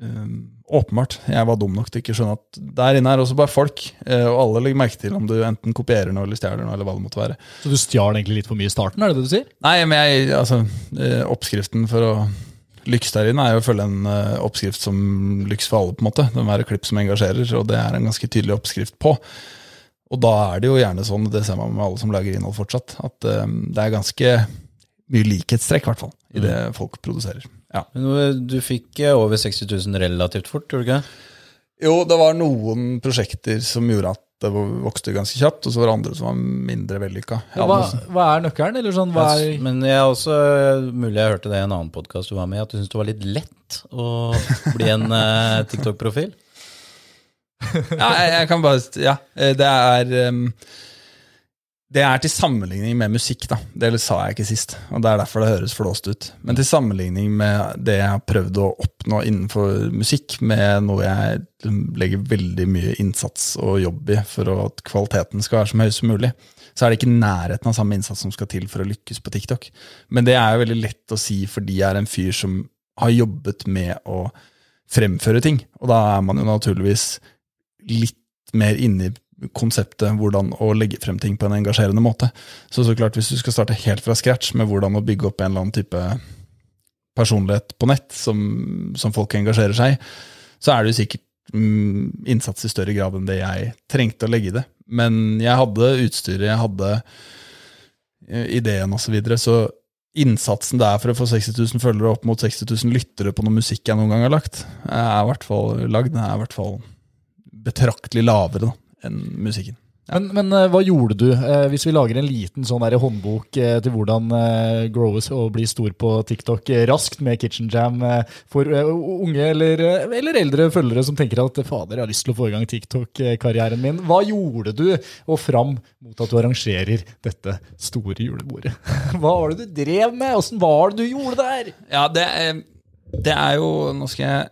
Speaker 1: um, åpenbart, jeg var dum nok til ikke å skjønne at der inne er også bare folk, eh, og alle legger merke til om du enten kopierer noe eller stjeler noe, eller hva det måtte være.
Speaker 3: Så du stjal egentlig litt for mye i starten, er det det du sier?
Speaker 1: Nei, men jeg, altså, eh, oppskriften for å lykkes der inne er jo å følge en eh, oppskrift som lykkes for alle, på en måte. Det må være klipp som engasjerer, og det er en ganske tydelig oppskrift på. Og da er det jo gjerne sånn, det ser man med alle som lager innhold fortsatt, at det er ganske mye likhetstrekk, i hvert fall, i det folk produserer. Ja.
Speaker 2: Men du fikk eh, over 60 000 relativt fort, gjorde du ikke?
Speaker 1: Jo, det var noen prosjekter som gjorde at det vokste ganske kjapt, og så var det andre som var mindre vellykka. Ja,
Speaker 3: Hva, hva er nøkkelen? Eller sånn, hva er
Speaker 2: Men jeg er også, mulig jeg hørte det i en annen podkast du var med i, at du syntes det var litt lett å bli en uh, TikTok-profil?
Speaker 1: ja, jeg, jeg kan bare Ja, eh, det er um, Det er til sammenligning med musikk, da. Det sa jeg ikke sist. Og det er derfor det høres flåst ut. Men til sammenligning med det jeg har prøvd å oppnå innenfor musikk, med noe jeg legger veldig mye innsats og jobb i for at kvaliteten skal være så høy som mulig, så er det ikke nærheten av samme innsats som skal til for å lykkes på TikTok. Men det er jo veldig lett å si fordi jeg er en fyr som har jobbet med å fremføre ting. Og da er man jo naturligvis litt mer inne i konseptet hvordan å legge frem ting på en engasjerende måte. Så så klart, hvis du skal starte helt fra scratch med hvordan å bygge opp en eller annen type personlighet på nett som, som folk engasjerer seg så er det jo sikkert mm, innsats i større grad enn det jeg trengte å legge i det. Men jeg hadde utstyret, jeg hadde eh, ideen osv. Så, videre. så innsatsen det er for å få 60 000 følgere opp mot 60 000 lyttere på noe musikk jeg noen gang har lagt, er i hvert fall lagd. Er i hvert fall betraktelig lavere da, enn musikken.
Speaker 3: Men, men eh, hva gjorde du, eh, hvis vi lager en liten sånn der håndbok eh, til hvordan growes og bli stor på TikTok raskt med Kitchen Jam for unge eller, eller eldre følgere som tenker at fader, jeg har lyst til å få i gang TikTok-karrieren min. Hva gjorde du, og fram mot at du arrangerer dette store julebordet? Hva var det du drev med? Åssen var det du gjorde der?
Speaker 1: Ja, det det er jo Nå skal jeg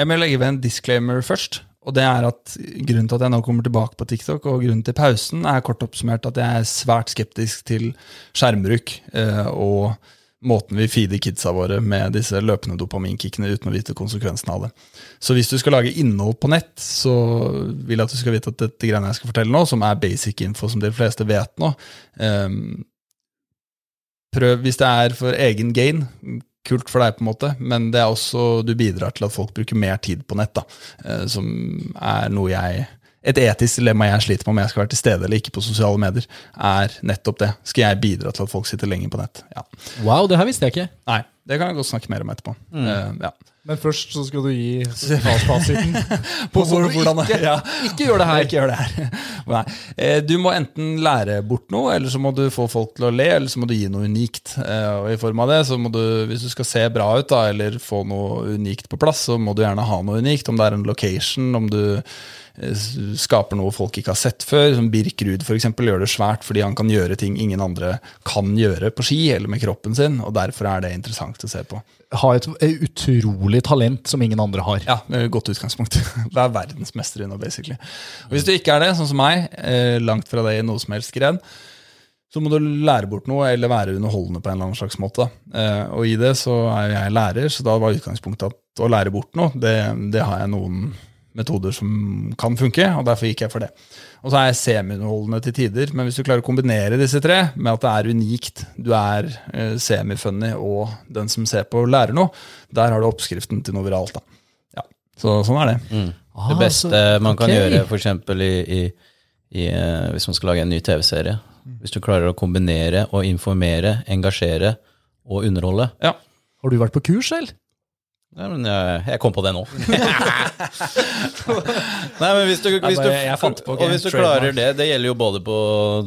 Speaker 1: Jeg må legge ved en disclaimer først. Og det er at Grunnen til at jeg nå kommer tilbake på TikTok, og grunnen til pausen, er kort oppsummert at jeg er svært skeptisk til skjermbruk eh, og måten vi feeder kidsa våre med disse løpende dopaminkickene uten å vite konsekvensene av det. Så hvis du skal lage innhold på nett, så vil jeg at du skal vite at dette greiene jeg skal fortelle nå, som er basic info som de fleste vet nå eh, Prøv hvis det er for egen gain, kult for deg, på en måte, men det er også du bidrar til at folk bruker mer tid på nett, da, eh, som er noe jeg et etisk dilemma jeg sliter med om jeg skal være til stede eller ikke på sosiale medier, er nettopp det. Skal jeg bidra til at folk sitter lenger på nett? Ja.
Speaker 3: Wow, det her visste jeg ikke.
Speaker 1: Nei, det kan jeg godt snakke mer om etterpå. Eh, ja.
Speaker 3: Men først så skal du gi fasiten.
Speaker 1: På
Speaker 3: du
Speaker 1: hvordan-
Speaker 3: ikke,
Speaker 1: ja.
Speaker 3: ikke gjør det her.
Speaker 1: Ikke gjør det her. Eh, Du må enten lære bort noe, eller så må du få folk til å le, eller så må du gi noe unikt. Eh, Og i form av det, så må du, Hvis du skal se bra ut, da, eller få noe unikt på plass, så må du gjerne ha noe unikt. Om det er en location, om du skaper noe folk ikke har sett før. Som Birk Ruud gjør det svært fordi han kan gjøre ting ingen andre kan gjøre på ski eller med kroppen sin, og derfor er det interessant å se på.
Speaker 3: Ha et eh, utrolig talent som ingen andre har.
Speaker 1: Ja, godt utgangspunkt. Vær verdensmester i noe, basically. Og hvis du ikke er det, sånn som meg, eh, langt fra det i noe som helst gren, så må du lære bort noe, eller være underholdende på en eller annen slags måte. Eh, og i det så er jeg lærer, så da var utgangspunktet at å lære bort noe, det, det har jeg noen metoder som kan funke, og derfor gikk jeg for det. Og så er jeg semi-underholdende til tider, men hvis du klarer å kombinere disse tre med at det er unikt, du er eh, semi-funny, og den som ser på lærer noe, der har du oppskriften til noe viralt. da. Ja, Så sånn er det.
Speaker 3: Ah,
Speaker 2: Det beste
Speaker 3: så-
Speaker 2: man kan
Speaker 3: okay.
Speaker 2: gjøre f.eks. I, i, i, eh, hvis man skal lage en ny TV-serie. Hvis du klarer å kombinere og informere, engasjere og underholde.
Speaker 1: Ja.
Speaker 3: Har du vært på kurs selv?
Speaker 2: Nei, men jeg, jeg kom på det nå. Nei, men hvis du, hvis du,
Speaker 1: jeg fant på
Speaker 2: og hvis du klarer det, det gjelder jo både på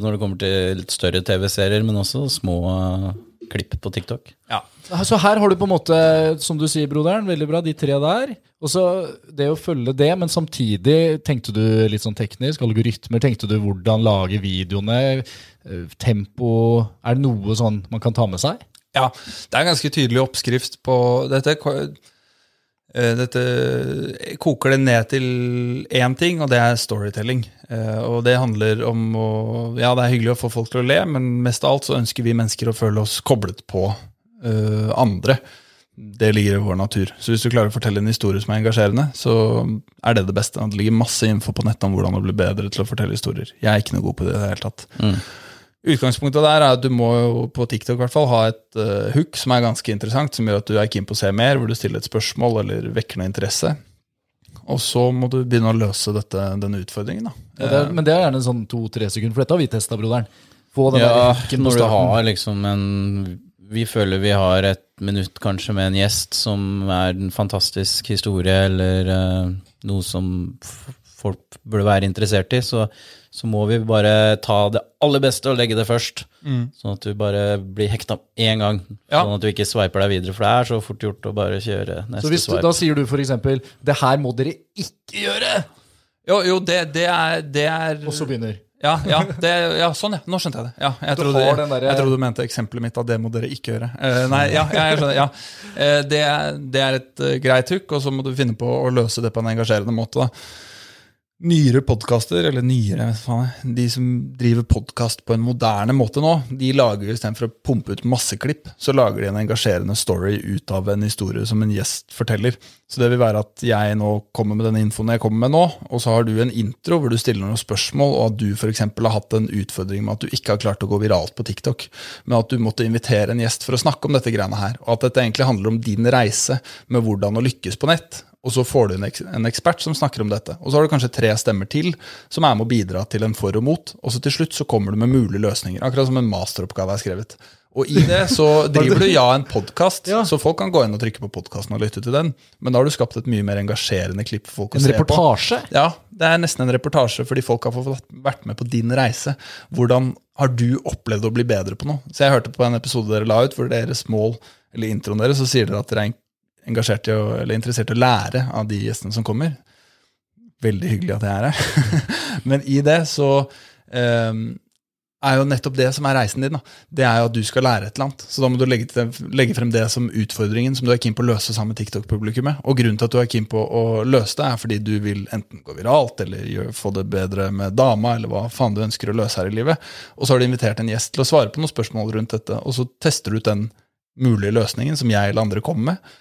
Speaker 2: når det kommer til litt større TV-serier, men også små eh, klipp på TikTok.
Speaker 1: Ja.
Speaker 3: Så her har du på en måte, som du sier, broderen, veldig bra, de tre der. Og så det å følge det, men samtidig tenkte du litt sånn teknisk, algoritmer, tenkte du hvordan lage videoene, eh, tempo, er det noe sånn man kan ta med seg?
Speaker 1: Ja, det er en ganske tydelig oppskrift på dette. Eh, Dette koker det ned til én ting, og det er storytelling. Eh, Og det handler om å Ja, det er hyggelig å få folk til å le, men mest av alt så ønsker vi mennesker å føle oss koblet på uh, andre. Det ligger i vår natur. Så hvis du klarer å fortelle en historie som er engasjerende, så er det det beste. Det ligger masse info på nettet om hvordan å bli bedre til å fortelle historier. Jeg er ikke noe god på det i det hele tatt. Utgangspunktet der er at du må jo på TikTok i hvert fall ha et uh, hook som er ganske interessant, som gjør at du er keen på å se mer, hvor du stiller et spørsmål eller vekker noe interesse. Og så må du begynne å løse dette, denne utfordringen. da.
Speaker 3: Ja, det, men det er gjerne sånn to-tre sekunder, for dette har vi testa, broderen. Få den
Speaker 2: Ja,
Speaker 3: der
Speaker 2: når du har liksom en Vi føler vi har et minutt kanskje med en gjest som er en fantastisk historie, eller uh, noe som f folk burde være interessert i, så, så må vi bare ta det aller beste og legge det først. Sånn at du bare blir hekta én gang,
Speaker 1: Ja.
Speaker 2: sånn at du ikke sveiper deg videre. For det er så fort gjort å bare kjøre neste
Speaker 3: Så hvis du, da sier du for eksempel, det her må dere ikke gjøre,
Speaker 1: Jo, jo det, det, er, det er
Speaker 3: og så begynner.
Speaker 1: ja, ja, det, ja, sånn, ja. Nå skjønte jeg det. Ja, jeg,
Speaker 3: Du
Speaker 1: trodde,
Speaker 3: derre-
Speaker 1: jeg trodde du mente eksempelet mitt, at det må dere ikke gjøre. Uh, nei, ja, ja, jeg skjønner. Ja. Uh, det, er- det er et uh, greit hook, og så må du finne på å løse det på en engasjerende måte. da. Nyere podkaster, eller nyere, faen, de som driver podkast på en moderne måte nå, de lager istedenfor å pumpe ut masse klipp, så lager de en engasjerende story ut av en historie som en gjest forteller. Så det vil være at jeg nå kommer med den infoen jeg kommer med nå, og så har du en intro hvor du stiller noen spørsmål, og at du f.eks. har hatt en utfordring med at du ikke har klart å gå viralt på TikTok, men at du måtte invitere en gjest for å snakke om dette greiene her, og at dette egentlig handler om din reise med hvordan å lykkes på nett. Og så får du en, eks en ekspert som snakker om dette. Og så har du kanskje tre stemmer til som er med å bidra til en for og mot. Og så til slutt så kommer du med mulige løsninger, akkurat som en masteroppgave er skrevet. Og i det så driver du ja en podkast,
Speaker 3: Ja.
Speaker 1: så folk kan gå inn og trykke på podkasten og lytte til den. Men da har du skapt et mye mer engasjerende klipp for folk å
Speaker 3: En
Speaker 1: se på.
Speaker 3: reportasje?
Speaker 1: Ja, det er nesten en reportasje fordi folk har fått vært med på din reise. Hvordan har du opplevd å bli bedre på noe? Så jeg hørte på en episode dere la ut, hvor deres mål, eller introen deres, så sier dere at dere er engasjert i å, eller interessert i å lære av de gjestene som kommer. Veldig hyggelig at jeg er her. Men i det så um, er jo nettopp det som er reisen din. da. Det er jo at du skal lære et eller annet. Så da må du legge, til, legge frem det som utfordringen som du er keen på å løse sammen med TikTok-publikummet. Og grunnen til at du er keen på å løse det, er fordi du vil enten gå viralt, eller få det bedre med dama, eller hva faen du ønsker å løse her i livet. Og så har du invitert en gjest til å svare på noen spørsmål rundt dette, og så tester du ut den mulige løsningen som jeg eller andre kommer med.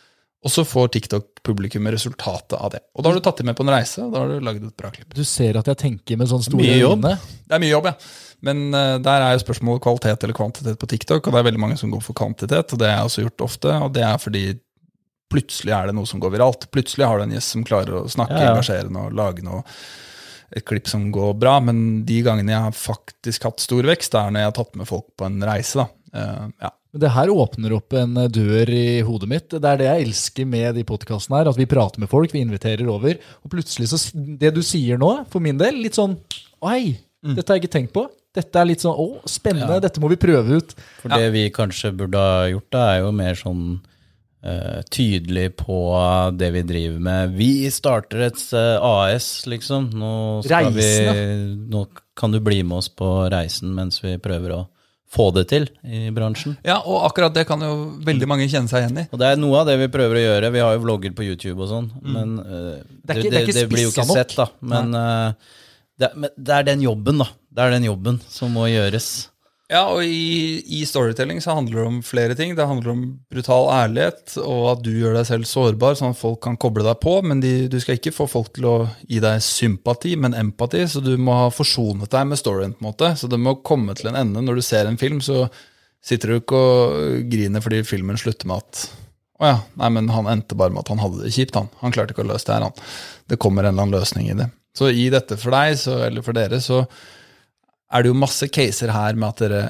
Speaker 1: Og så får TikTok-publikummet resultatet av det. Og da har du tatt dem med på en reise, og da har du lagd et bra klipp.
Speaker 3: Du ser at jeg tenker med sånne store øyne.
Speaker 1: Det er mye jobb, ja. Men uh, der er jo spørsmålet kvalitet eller kvantitet på TikTok, og det er veldig mange som går for kvantitet, og det har jeg også gjort ofte, og det er fordi plutselig er det noe som går viralt. Plutselig har du en gjest som klarer å snakke
Speaker 2: Ja, ja.
Speaker 1: engasjerende og lage noe et klipp som går bra, men de gangene jeg har faktisk hatt stor vekst, det er når jeg har tatt med folk på en reise. da. Uh, ja.
Speaker 3: Men det her åpner opp en dør i hodet mitt. Det er det jeg elsker med de podkastene her. At vi prater med folk, vi inviterer over. Og plutselig så Det du sier nå, for min del, litt sånn Oi, dette har jeg ikke tenkt på. Dette er litt sånn Å, spennende. Dette må vi prøve ut.
Speaker 2: For det vi kanskje burde ha gjort, da, er jo mer sånn uh, tydelig på det vi driver med. Vi starter et eh, AS, liksom. Nå, skal vi, nå kan du bli med oss på reisen mens vi prøver å få det til i bransjen.
Speaker 1: ja, og akkurat det kan jo veldig mange kjenne seg igjen i.
Speaker 2: Og det er noe av det vi prøver å gjøre. Vi har jo vlogger på YouTube og sånn, men uh,
Speaker 3: Det ikke- det det, det,
Speaker 2: blir jo ikke sett, da. Men, uh, det, men det er den jobben, da. Det er den jobben som må gjøres.
Speaker 1: Ja, og i, i storytelling så handler det om flere ting. Det handler om brutal ærlighet, og at du gjør deg selv sårbar, sånn at folk kan koble deg på. Men de, du skal ikke få folk til å gi deg sympati, men empati. Så du må ha forsonet deg med storyen, på en måte. Så det må komme til en ende. Når du ser en film, så sitter du ikke og griner fordi filmen slutter med at å ja, nei, men han endte bare med at han hadde det kjipt, han. Han klarte ikke å løse det her, han. Det kommer en eller annen løsning i det. Så i dette for deg, så, eller for dere, så er det jo masse caser her med at dere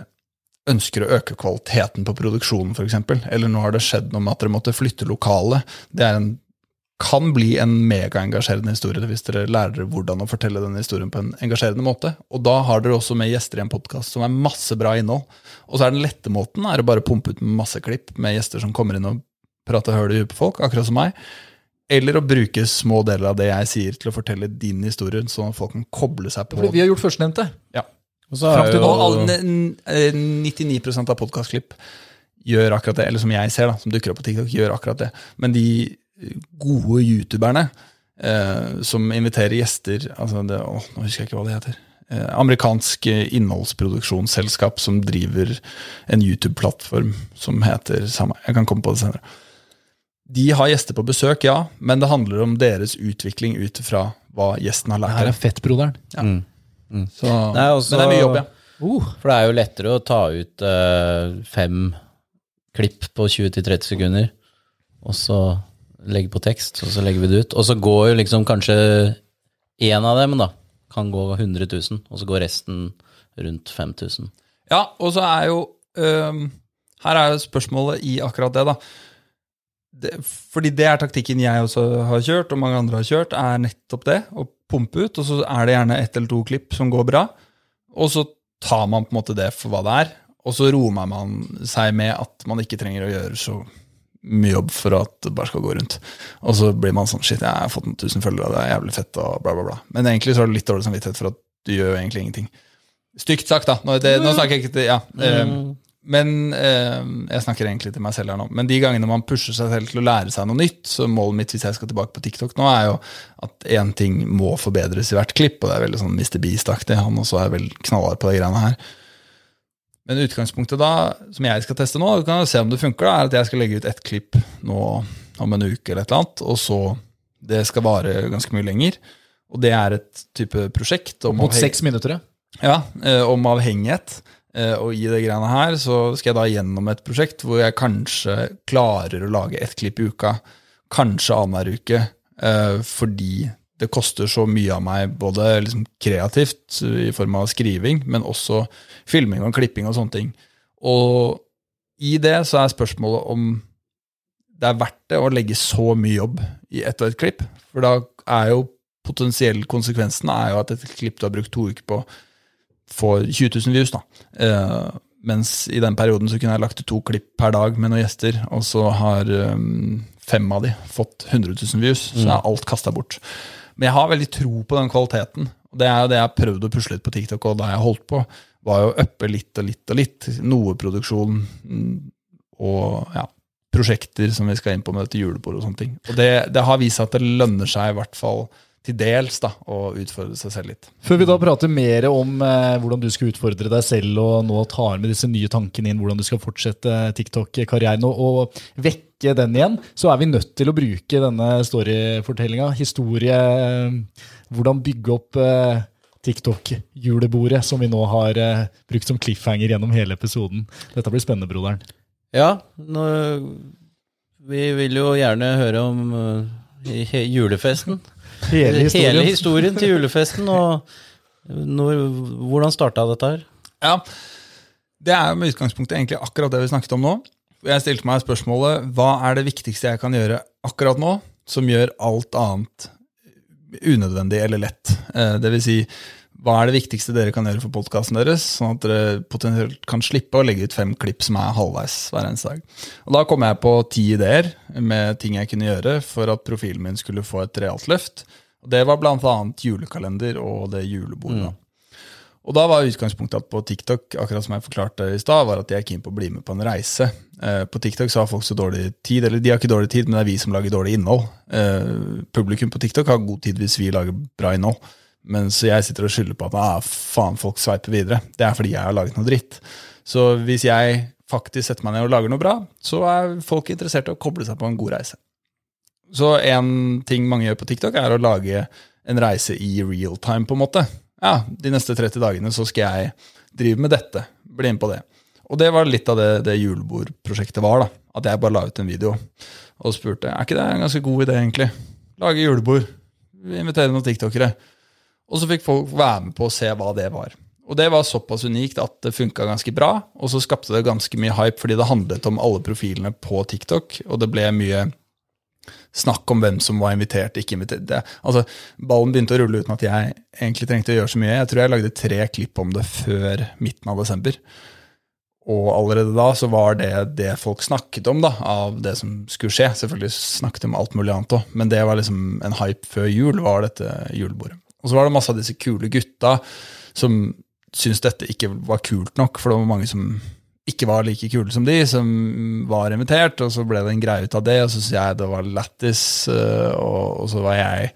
Speaker 1: ønsker å øke kvaliteten på produksjonen, f.eks. Eller nå har det skjedd noe med at dere måtte flytte lokalet. Det en, kan bli en megaengasjerende historie hvis dere lærer dere hvordan å fortelle denne historien på en engasjerende måte. Og da har dere også med gjester i en podkast som er masse bra innhold. Og så er den lette måten er å bare pumpe ut masse klipp med gjester som kommer inn og prater høl i huet på folk, akkurat som meg. Eller å bruke små deler av det jeg sier, til å fortelle din historie, sånn at folk kan koble seg på.
Speaker 3: Fordi vi har gjort førstnevnte.
Speaker 1: Ja. Fram til nå, alle, eh, 99% av podkastklipp gjør akkurat det. Eller som jeg ser, da, som dukker opp på TikTok, gjør akkurat det. Men de eh, gode youtuberne eh, som inviterer gjester altså det, å, Nå husker jeg ikke hva det heter. Eh, amerikansk eh, innholdsproduksjonsselskap som driver en YouTube-plattform som heter samme Jeg kan komme på det senere. De har gjester på besøk, ja, men det handler om deres utvikling ut fra hva gjesten har
Speaker 3: Det
Speaker 1: lært.
Speaker 3: her
Speaker 1: dem.
Speaker 3: er fettbroderen.
Speaker 1: Så,
Speaker 2: Nei, også-
Speaker 1: men det er mye jobb, ja.
Speaker 3: Uh,
Speaker 2: For det er jo lettere å ta ut eh, fem klipp på 20-30 sekunder, og så legge på tekst, og så legger vi det ut. Og så går jo liksom kanskje én av dem, da, kan gå 100 000, og så går resten rundt 5000.
Speaker 1: Ja, og så er jo um, Her er jo spørsmålet i akkurat det, da. Det, fordi det er taktikken jeg også har kjørt, og mange andre har kjørt, er nettopp det. Å pumpe ut, og så er det gjerne ett eller to klipp som går bra. Og så tar man på en måte det for hva det er, og så roer man seg med at man ikke trenger å gjøre så mye jobb for at det bare skal gå rundt. Og så blir man sånn Shit, jeg har fått noen tusen følgere, det er jævlig fett, og bla, bla, bla. Men egentlig så har du litt dårlig samvittighet for at du gjør jo egentlig ingenting. Stygt sagt, da. Nå, det, nå snakker jeg ikke til Ja. eh, men eh, jeg snakker egentlig til meg selv her nå. Men de gangene man pusher seg selv til å lære seg noe nytt, så målet mitt hvis jeg skal tilbake på TikTok nå, er jo at én ting må forbedres i hvert klipp, og det er veldig sånn Mr. Beast-aktig. Han også er vel knallhard på de greiene her. Men utgangspunktet da, som jeg skal teste nå, du kan se om det funker, da, er at jeg skal legge ut ett klipp nå om en uke eller et eller annet, og så Det skal vare ganske mye lenger. Og det er et type prosjekt om,
Speaker 3: mot seks minutter, ja.
Speaker 1: ja, eh, om avhengighet. Eh, og i det greiene her så skal jeg da gjennom et prosjekt hvor jeg kanskje klarer å lage ett klipp i uka, kanskje annenhver uke, eh, fordi det koster så mye av meg, både liksom kreativt i form av skriving, men også filming og klipping og sånne ting. Og i det så er spørsmålet om det er verdt det å legge så mye jobb i ett og ett klipp. For da er jo potensiell konsekvensen er jo at et klipp du har brukt to uker på, får 20 000 views. da. Eh, mens i den perioden så kunne jeg lagt ut to klipp per dag med noen gjester, og så har um, fem av de fått 100 000 views, så er alt kasta bort. Men jeg har veldig tro på den kvaliteten. Og det er jo det jeg har prøvd å pusle litt på TikTok, og da jeg holdt på, var jo uppe litt og litt og litt. Noe produksjon mm, og ja, prosjekter som vi skal inn på med dette julebordet og sånne ting. Og det, det har vist seg at det lønner seg i hvert fall til dels da, å utfordre seg selv litt.
Speaker 3: Før vi da prater mer om eh, hvordan du skal utfordre deg selv, og nå tar med disse nye tankene inn hvordan du skal fortsette TikTok-karrieren og, og, vekke den igjen, så er vi nødt til å bruke denne storyfortellinga, historie, eh, hvordan bygge opp eh, TikTok-julebordet, som vi nå har eh, brukt som cliffhanger gjennom hele episoden. Dette blir spennende, broderen.
Speaker 2: Ja, nå, vi vil jo gjerne høre om uh, julefesten.
Speaker 3: Hele historien.
Speaker 2: Hele historien til julefesten, og når, hvordan starta dette her?
Speaker 1: Ja, Det er med utgangspunktet egentlig akkurat det vi snakket om nå. Jeg stilte meg spørsmålet hva er det viktigste jeg kan gjøre akkurat nå, som gjør alt annet unødvendig eller lett. Eh, Det vil si, hva er det viktigste dere kan gjøre for podkasten deres, sånn at dere potensielt kan slippe å legge ut fem klipp som er halvveis hver eneste dag. Og Da kom jeg på ti ideer med ting jeg kunne gjøre for at profilen min skulle få et realt løft. Og Det var bl.a. julekalender og det julebordet. da. Og da var utgangspunktet på TikTok akkurat som jeg forklarte i sted, var at jeg er keen på å bli med på en reise. Eh, på TikTok så har folk så dårlig tid, eller de har ikke dårlig tid, men det er vi som lager dårlig innhold. Eh, publikum på TikTok har god tid hvis vi lager bra innhold. Mens jeg sitter og skylder på at ah, faen, folk sveiper videre. Det er fordi jeg har laget noe dritt. Så hvis jeg faktisk setter meg ned og lager noe bra, så er folk interessert i å koble seg på en god reise. Så en ting mange gjør på TikTok, er å lage en reise i real time, på en måte. Ja, de neste 30 dagene så skal jeg drive med dette. Bli med på det. Og det var litt av det, det julebordprosjektet var. da, At jeg bare la ut en video og spurte er ikke det en ganske god idé, egentlig. Lage julebord. Invitere noen tiktokere. Og så fikk folk være med på å se hva det var. Og det var såpass unikt at det funka ganske bra. Og så skapte det ganske mye hype fordi det handlet om alle profilene på TikTok. Og det ble mye snakk om hvem som var invitert, ikke invitert. Det, altså, ballen begynte å rulle uten at jeg egentlig trengte å gjøre så mye. Jeg tror jeg lagde tre klipp om det før midten av desember. Og allerede da så var det det folk snakket om, da, av det som skulle skje. Selvfølgelig snakket de om alt mulig annet òg, men det var liksom en hype før jul, var dette julebordet. Og så var det masse av disse kule gutta som syntes dette ikke var kult nok, for det var mange som ikke var like kule som de, som var invitert, og så ble det en greie ut av det, og så syntes jeg det var lættis, øh, og, og så var jeg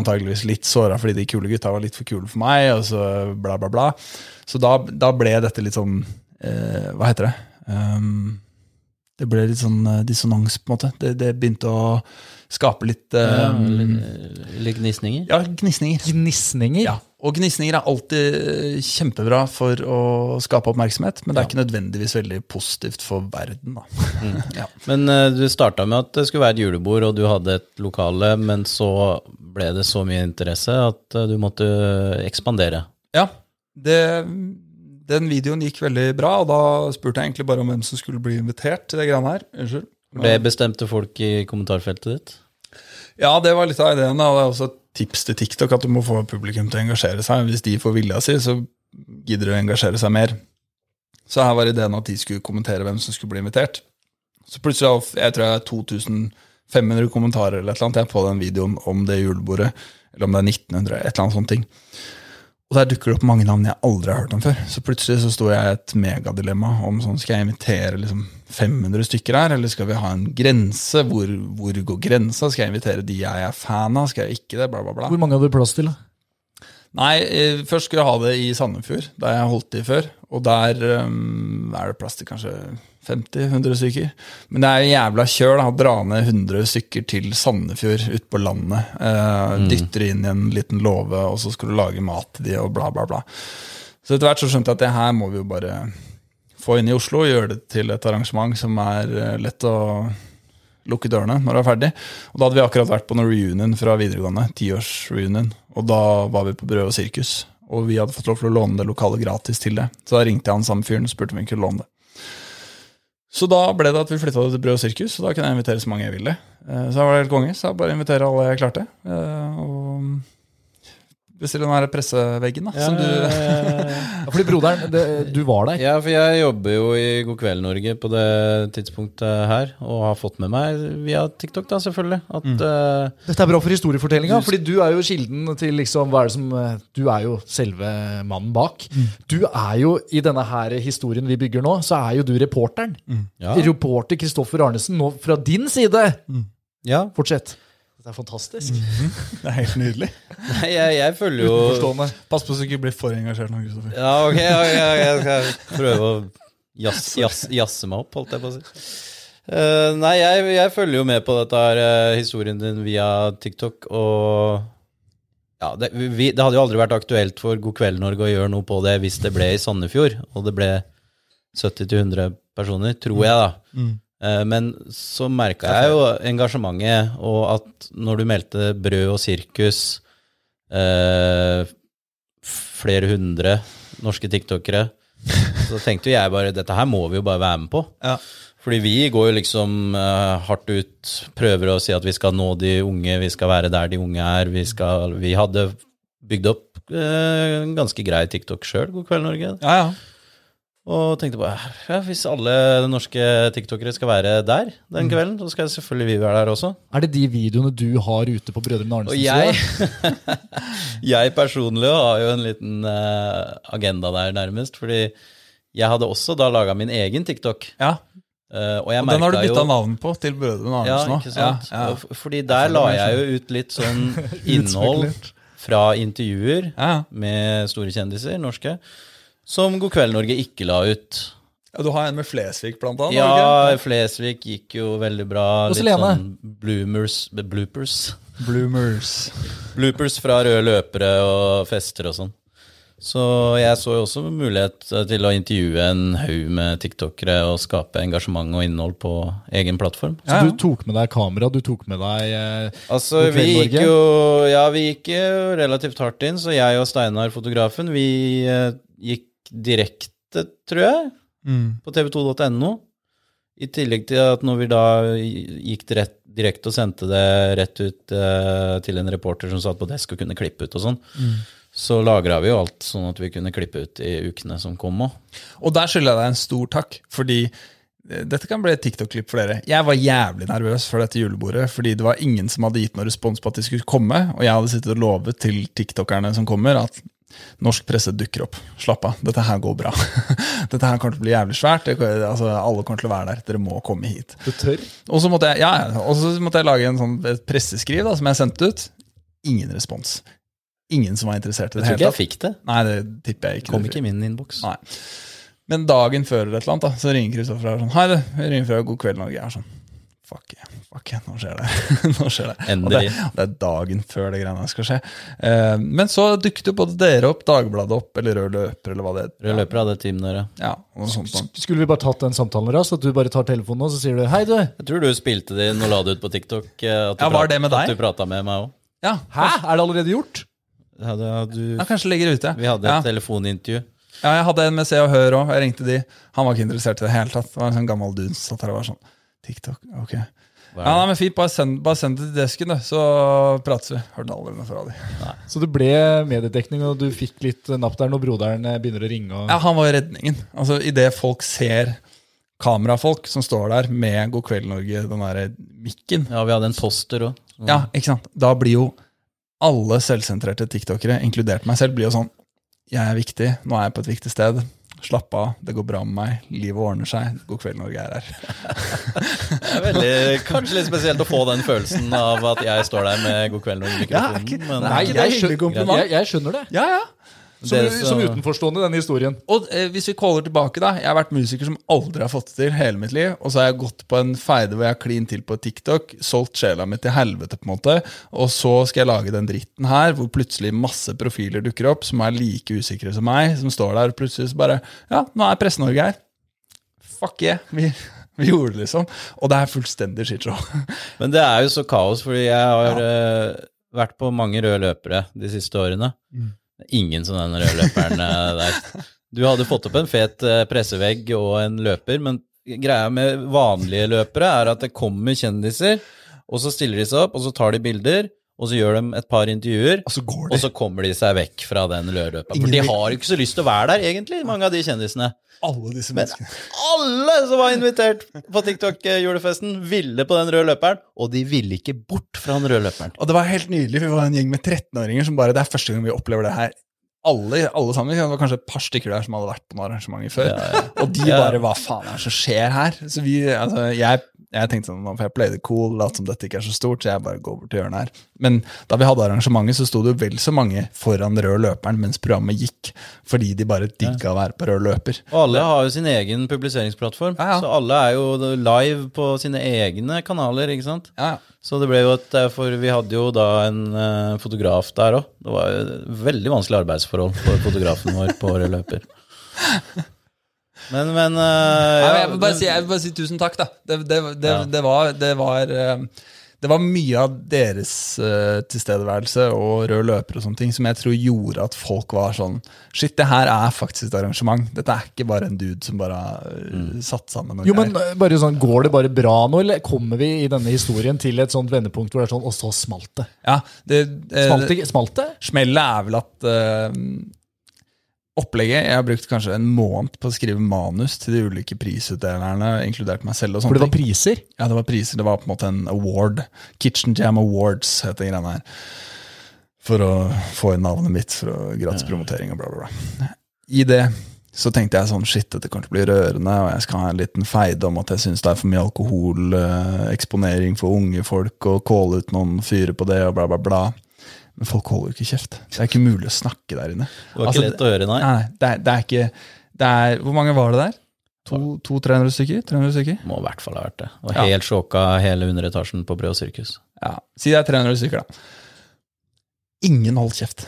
Speaker 1: antageligvis litt såra fordi de kule gutta var litt for kule for meg, og så bla, bla, bla. Så da, da ble dette litt sånn eh, Hva heter det? Um, det ble litt sånn eh, dissonans, på en måte. Det, det begynte å skape litt um,
Speaker 2: litt, gnisninger?
Speaker 1: ja, gnisninger.
Speaker 3: Gnisninger?
Speaker 1: Ja, og gnisninger er alltid kjempebra for å skape oppmerksomhet, men det er ikke nødvendigvis veldig positivt for verden. Da. Ja.
Speaker 2: Men uh, du starta med at det skulle være et julebord, og du hadde et lokale, men så ble det så mye interesse at uh, du måtte ekspandere.
Speaker 1: ja, det, den videoen gikk veldig bra, og da spurte jeg egentlig bare om hvem som skulle bli invitert til det greiene her. Unnskyld.
Speaker 2: Det bestemte folk i kommentarfeltet ditt?
Speaker 1: Ja, det var litt av ideen. da, Det er også et tips til TikTok at du må få publikum til å engasjere seg. Hvis de får vilja si, så gidder de å engasjere seg mer. Så her var ideen at de skulle kommentere hvem som skulle bli invitert. Så plutselig jeg tror jeg er 2500 kommentarer eller et eller annet jeg på den videoen om det julebordet. Eller om det er 1900, et eller annet sånt ting. Og der dukker det opp mange navn jeg aldri har hørt om før. Så plutselig så sto jeg i et megadilemma om sånn, skal jeg invitere liksom 500 stykker her, eller skal vi ha en grense? Hvor, hvor går grensa? Skal jeg invitere de jeg er fan av? Skal jeg ikke det? Bla, bla, bla.
Speaker 3: Hvor mange hadde du plass til? da?
Speaker 1: Nei, eh, først skulle jeg ha det i Sandefjord, der jeg holdt til før. Og der um, er det plass til kanskje 50-100 stykker. Men det er jo jævla kjør da, å dra ned 100 stykker til Sandefjord ute på landet. Eh, Dytter inn i en liten låve, og så skal du lage mat til de, og bla, bla, bla. Så etter hvert så skjønte jeg at det her må vi jo bare få inn i Oslo og gjøre det til et arrangement som er eh, lett å lukke dørene når det var ferdig. Og da hadde vi akkurat vært på noen reunion fra videregående. Tiårsreunion. Og da var vi på Brød og sirkus. Og vi hadde fått lov til å låne det lokalet gratis til det. Så da ringte jeg han samme fyren og spurte om vi kunne låne det. Så da ble det at vi flytta det til Brød og sirkus, og da kunne jeg invitere så mange jeg ville. Eh, Så da var helt konge. Så jeg bare invitere alle jeg klarte. Eh, Og bestille den her presseveggen da, som du
Speaker 3: Ja, fordi broderen, det, du var der.
Speaker 2: Ja, for jeg jobber jo i God kveld Norge på det tidspunktet her, og har fått med meg via TikTok, da, selvfølgelig, at eh,
Speaker 3: Dette er bra for historiefortellinga, fordi du er jo kilden til liksom, hva er det som eh, Du er jo selve mannen bak. Du er jo, i denne her historien vi bygger nå, så er jo du reporteren.
Speaker 2: ja,
Speaker 3: Reporter Kristoffer Arnesen, nå fra din side.
Speaker 2: ja.
Speaker 3: Fortsett. Dette er fantastisk.
Speaker 1: Det er helt nydelig.
Speaker 2: Nei, jeg, jeg følger jo
Speaker 3: Utenforstående.
Speaker 1: Pass på så du ikke blir for engasjert nå, Kristoffer.
Speaker 2: Ja, ok, ok, ok, jeg skal prøve å jazz, jazz, jazze meg opp, holdt jeg på å si. Uh, nei, jeg, jeg følger jo med på dette her, uh, historien din via TikTok, og ja, det, vi, det hadde jo aldri vært aktuelt for God kveld Norge å gjøre noe på det hvis det ble i Sandefjord, og det ble 70-100 personer, tror jeg da.
Speaker 1: Mm.
Speaker 2: Eh, Men så merka jeg jo engasjementet, og at når du meldte brød og sirkus eh, Flere hundre norske tiktokere, så tenkte jeg bare dette her må vi jo bare være med på.
Speaker 1: Ja.
Speaker 2: Fordi vi går jo liksom eh, hardt ut, prøver å si at vi skal nå de unge, vi skal være der de unge er. Vi, skal, vi hadde bygd opp eh, en ganske grei TikTok sjøl, God kveld, Norge.
Speaker 1: Ja, ja.
Speaker 2: Og tenkte på ja, hvis alle norske tiktokere skal være der den kvelden, så skal selvfølgelig vi være der også.
Speaker 3: Er det de videoene du har ute på Brødrene
Speaker 2: Og jeg, jeg personlig har jo en liten eh, agenda der, nærmest. Fordi jeg hadde også da laga min egen TikTok.
Speaker 1: ja.
Speaker 2: Uh, og jeg
Speaker 1: Og den har du bytta navn på til Brødrene
Speaker 2: Ja,
Speaker 1: nå. Ja, ja.
Speaker 2: Fordi der la jeg jo ut litt sånn innhold fra intervjuer med store kjendiser, norske, som God kveld Norge ikke la ut.
Speaker 1: ja, Du har en med Flesvig, blant annet?
Speaker 2: Ja? Flesvig gikk jo veldig bra.
Speaker 3: Og
Speaker 2: Litt
Speaker 3: Lene.
Speaker 2: sånn bloomers, bloopers.
Speaker 1: Bloomers.
Speaker 2: Bloopers fra røde løpere og fester og sånn. Så jeg så jo også mulighet til å intervjue en haug med tiktokere og skape engasjement og innhold på egen plattform.
Speaker 3: Så
Speaker 1: Ja, ja.
Speaker 3: du tok med deg kamera, du tok med deg eh,
Speaker 2: Altså, vi gikk
Speaker 3: Norge.
Speaker 2: jo Ja, vi gikk jo relativt hardt inn, så jeg og Steinar, fotografen, vi eh, gikk direkte, tror jeg,
Speaker 1: Mm.
Speaker 2: på tv2.no. I tillegg til at når vi da gikk direkt, direkte og sendte det rett ut eh, til en reporter som satt på desk og kunne klippe ut og sånn, så lagra vi jo alt sånn at vi kunne klippe ut i ukene som kom òg.
Speaker 1: Og der skylder jeg deg en stor takk, fordi eh, dette kan bli et TikTok-klipp for dere. Jeg var jævlig nervøs for dette julebordet, fordi det var ingen som hadde gitt noen respons på at de skulle komme, og jeg hadde sittet og lovet til tiktokerne som kommer, at norsk presse dukker opp. Slapp av, dette her går bra. dette her kommer til å bli jævlig svært. Det, altså, alle kommer til å være der. Dere må komme hit.
Speaker 3: Du tør?
Speaker 1: Og så måtte jeg, ja, ja, og så måtte jeg lage en sånn et presseskriv da, som jeg sendte ut. Ingen respons. Ingen som var interessert i
Speaker 2: Jeg
Speaker 1: det
Speaker 2: tror ikke jeg fikk det.
Speaker 1: Nei, det tipper jeg ikke.
Speaker 2: Kom ikke i min innboks.
Speaker 1: Men dagen før eller et eller annet, da, så ringer Kristoffer og er sånn Hei, jeg ringer fra God kveld Norge. Jeg er sånn Fuck yeah, fuck yeah, nå skjer det. nå skjer det. Og det, det er dagen før det greiene skal skje. Eh, men så dukket jo både dere opp, Dagbladet opp, eller Rød løper, eller hva det
Speaker 2: Rød løper hadde team dere.
Speaker 1: Ja, sånt. sånt.
Speaker 3: Skulle vi bare tatt den samtalen raskt? At du bare tar telefonen og så sier du hei, du.
Speaker 2: Jeg tror du spilte det inn og la det ut på TikTok. eh, At du
Speaker 1: Ja, var det med deg?
Speaker 2: At du prata med meg òg.
Speaker 1: Ja,
Speaker 3: Hæ? Er det allerede gjort?
Speaker 2: Ja, det du-
Speaker 1: ja, kanskje ligger ute.
Speaker 2: vi hadde
Speaker 1: ja.
Speaker 2: et telefonintervju.
Speaker 1: ja, jeg hadde en med Se og Hør òg. Jeg ringte de. Han var ikke interessert i det hele tatt. Det var en sånn gammel dun som det var sånn TikTok, ok. Ja, nei, men Fint, bare send, bare send det til desken, så prates vi. Hørte aldri noe fra dem.
Speaker 3: Så det ble mediedekning, og du fikk litt napp der når broderen eh, begynner å ringe? Og...
Speaker 1: Ja, han var redningen. Altså, Idet folk ser kamerafolk som står der med God kveld Norge, den derre mikken,
Speaker 2: Ja, vi hadde en poster òg.
Speaker 1: ja, ikke sant? da blir jo alle selvsentrerte tiktokere, inkludert meg selv, blir jo sånn Jeg er viktig, nå er jeg på et viktig sted. Slapp av, det går bra med meg. Livet ordner seg. God kveld, Norge er her.
Speaker 2: Det er veldig, kanskje litt spesielt å få den følelsen av at jeg står der med God kveld og mikrofonen.
Speaker 1: ikke-
Speaker 2: men
Speaker 3: Nei,
Speaker 1: ikke det
Speaker 3: jeg, skjønner, jeg, jeg skjønner det.
Speaker 1: Ja, ja.
Speaker 3: Som,
Speaker 2: Det så-
Speaker 3: som utenforstående i denne historien.
Speaker 1: Og eh, hvis vi caller tilbake, da. Jeg har vært musiker som aldri har fått det til hele mitt liv. Og så har jeg gått på en feide hvor jeg har klint til på TikTok, solgt sjela mi til helvete, på en måte. Og så skal jeg lage den dritten her, hvor plutselig masse profiler dukker opp som er like usikre som meg, som står der, og plutselig så bare Ja, nå er Presse-Norge her. Fuck yeah. Vi, Vi gjorde det, liksom. Og det er fullstendig shitshow.
Speaker 2: Men det er jo så kaos, fordi jeg har eh, vært på mange røde løpere de siste årene.
Speaker 1: Mm.
Speaker 2: Ingen som den rødløperen der. Du hadde fått opp en fet eh, pressevegg og en løper, men greia med vanlige løpere er at det kommer kjendiser, og så stiller de seg opp, og så tar de bilder, og så gjør de et par intervjuer,
Speaker 1: Og så går
Speaker 2: og så kommer de seg vekk fra den løperen. For de har jo ikke så lyst til å være der, egentlig, mange av de kjendisene.
Speaker 1: Alle disse
Speaker 2: Men
Speaker 1: menneskene.
Speaker 2: alle som var invitert på TikTok-julefesten, ville på den røde løperen, og de ville ikke bort fra den røde løperen.
Speaker 1: Og det var helt nydelig, for vi var en gjeng med 13-åringer som bare Det er første gang vi opplever det her. Alle, alle sammen. Det var kanskje et par stykker der som hadde vært på noen arrangementer før. Og de bare Hva faen er det som skjer her? Så vi, altså, jeg, jeg tenkte sånn, for jeg played det cool, lot som dette ikke er så stort, så jeg bare går bort til hjørnet her. Men da vi hadde arrangementet, så sto det jo vel så mange foran rød løperen mens programmet gikk, fordi de bare digga å være på rød løper.
Speaker 2: Og alle har jo sin egen publiseringsplattform,
Speaker 1: Ja, ja.
Speaker 2: så alle er jo live på sine egne kanaler, ikke sant?
Speaker 1: Ja, ja.
Speaker 2: Så det ble jo et eh, For vi hadde jo da en eh, fotograf der òg. Det var jo veldig vanskelig arbeidsforhold for fotografen vår på rød løper. Men, men
Speaker 1: uh,
Speaker 2: ja,
Speaker 1: jeg, vil bare si, jeg vil bare si tusen takk, da. Det, det, det,
Speaker 2: Ja.
Speaker 1: det, var, det, var, eh, det var mye av deres uh, tilstedeværelse og rød løper og sånne ting som jeg tror gjorde at folk var sånn Shit, det her er faktisk et arrangement. Dette er ikke bare en dude som bare har
Speaker 2: Mm.
Speaker 1: satt sammen noe
Speaker 3: Jo, men bare sånn, Går det bare bra nå, eller kommer vi i denne historien til et sånt vendepunkt hvor det er sånn Og så smalt det.
Speaker 1: Ja, det, uh,
Speaker 3: Smalt det?
Speaker 1: Smellet er vel at opplegget Jeg har brukt kanskje en måned på å skrive manus til de ulike prisutdelerne, inkludert meg selv. og
Speaker 3: For det var
Speaker 1: ting.
Speaker 3: priser?
Speaker 1: Ja, det var priser. Det var på en måte en award. Kitchen Jam Awards heter greiene her. For å få inn navnet mitt for å gratis promotering og bla, bla, bla. I det så tenkte jeg sånn shit, dette kommer til å bli rørende, og jeg skal ha en liten feide om at jeg syns det er for mye alkoholeksponering for unge folk, og kåle ut noen fyre på det, og bla, bla, bla. Men folk holder jo ikke kjeft. Det er ikke mulig å snakke der inne.
Speaker 2: Det var
Speaker 1: Altså,
Speaker 2: ikke lett å høre, nei.
Speaker 1: Nei, det er, det er ikke det er, Hvor mange var det der? 200-300 stykker? 300 stykker?
Speaker 2: Må i hvert fall ha vært det. Og
Speaker 1: Ja.
Speaker 2: helt sjåka hele underetasjen på Brød og sirkus.
Speaker 1: Ja, Si det er 300 stykker, da. Ingen holdt kjeft.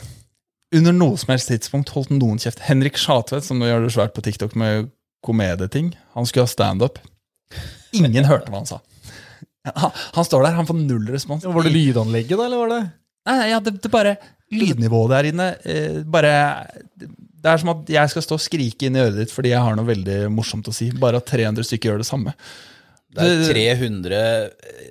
Speaker 1: Under noe som helst tidspunkt holdt noen kjeft. Henrik Schatvedt, som nå gjør det svært på TikTok med komedieting, han skulle ha standup. Ingen hørte hva han sa. Han, han står der, han får null respons.
Speaker 3: Var det lydanlegget, da, eller var det
Speaker 1: Nei, nei, ja, det, det bare Lydnivået der inne eh, bare Det er som at jeg skal stå og skrike inn i øret ditt fordi jeg har noe veldig morsomt å si. Bare at 300 stykker gjør det samme.
Speaker 2: Det er 300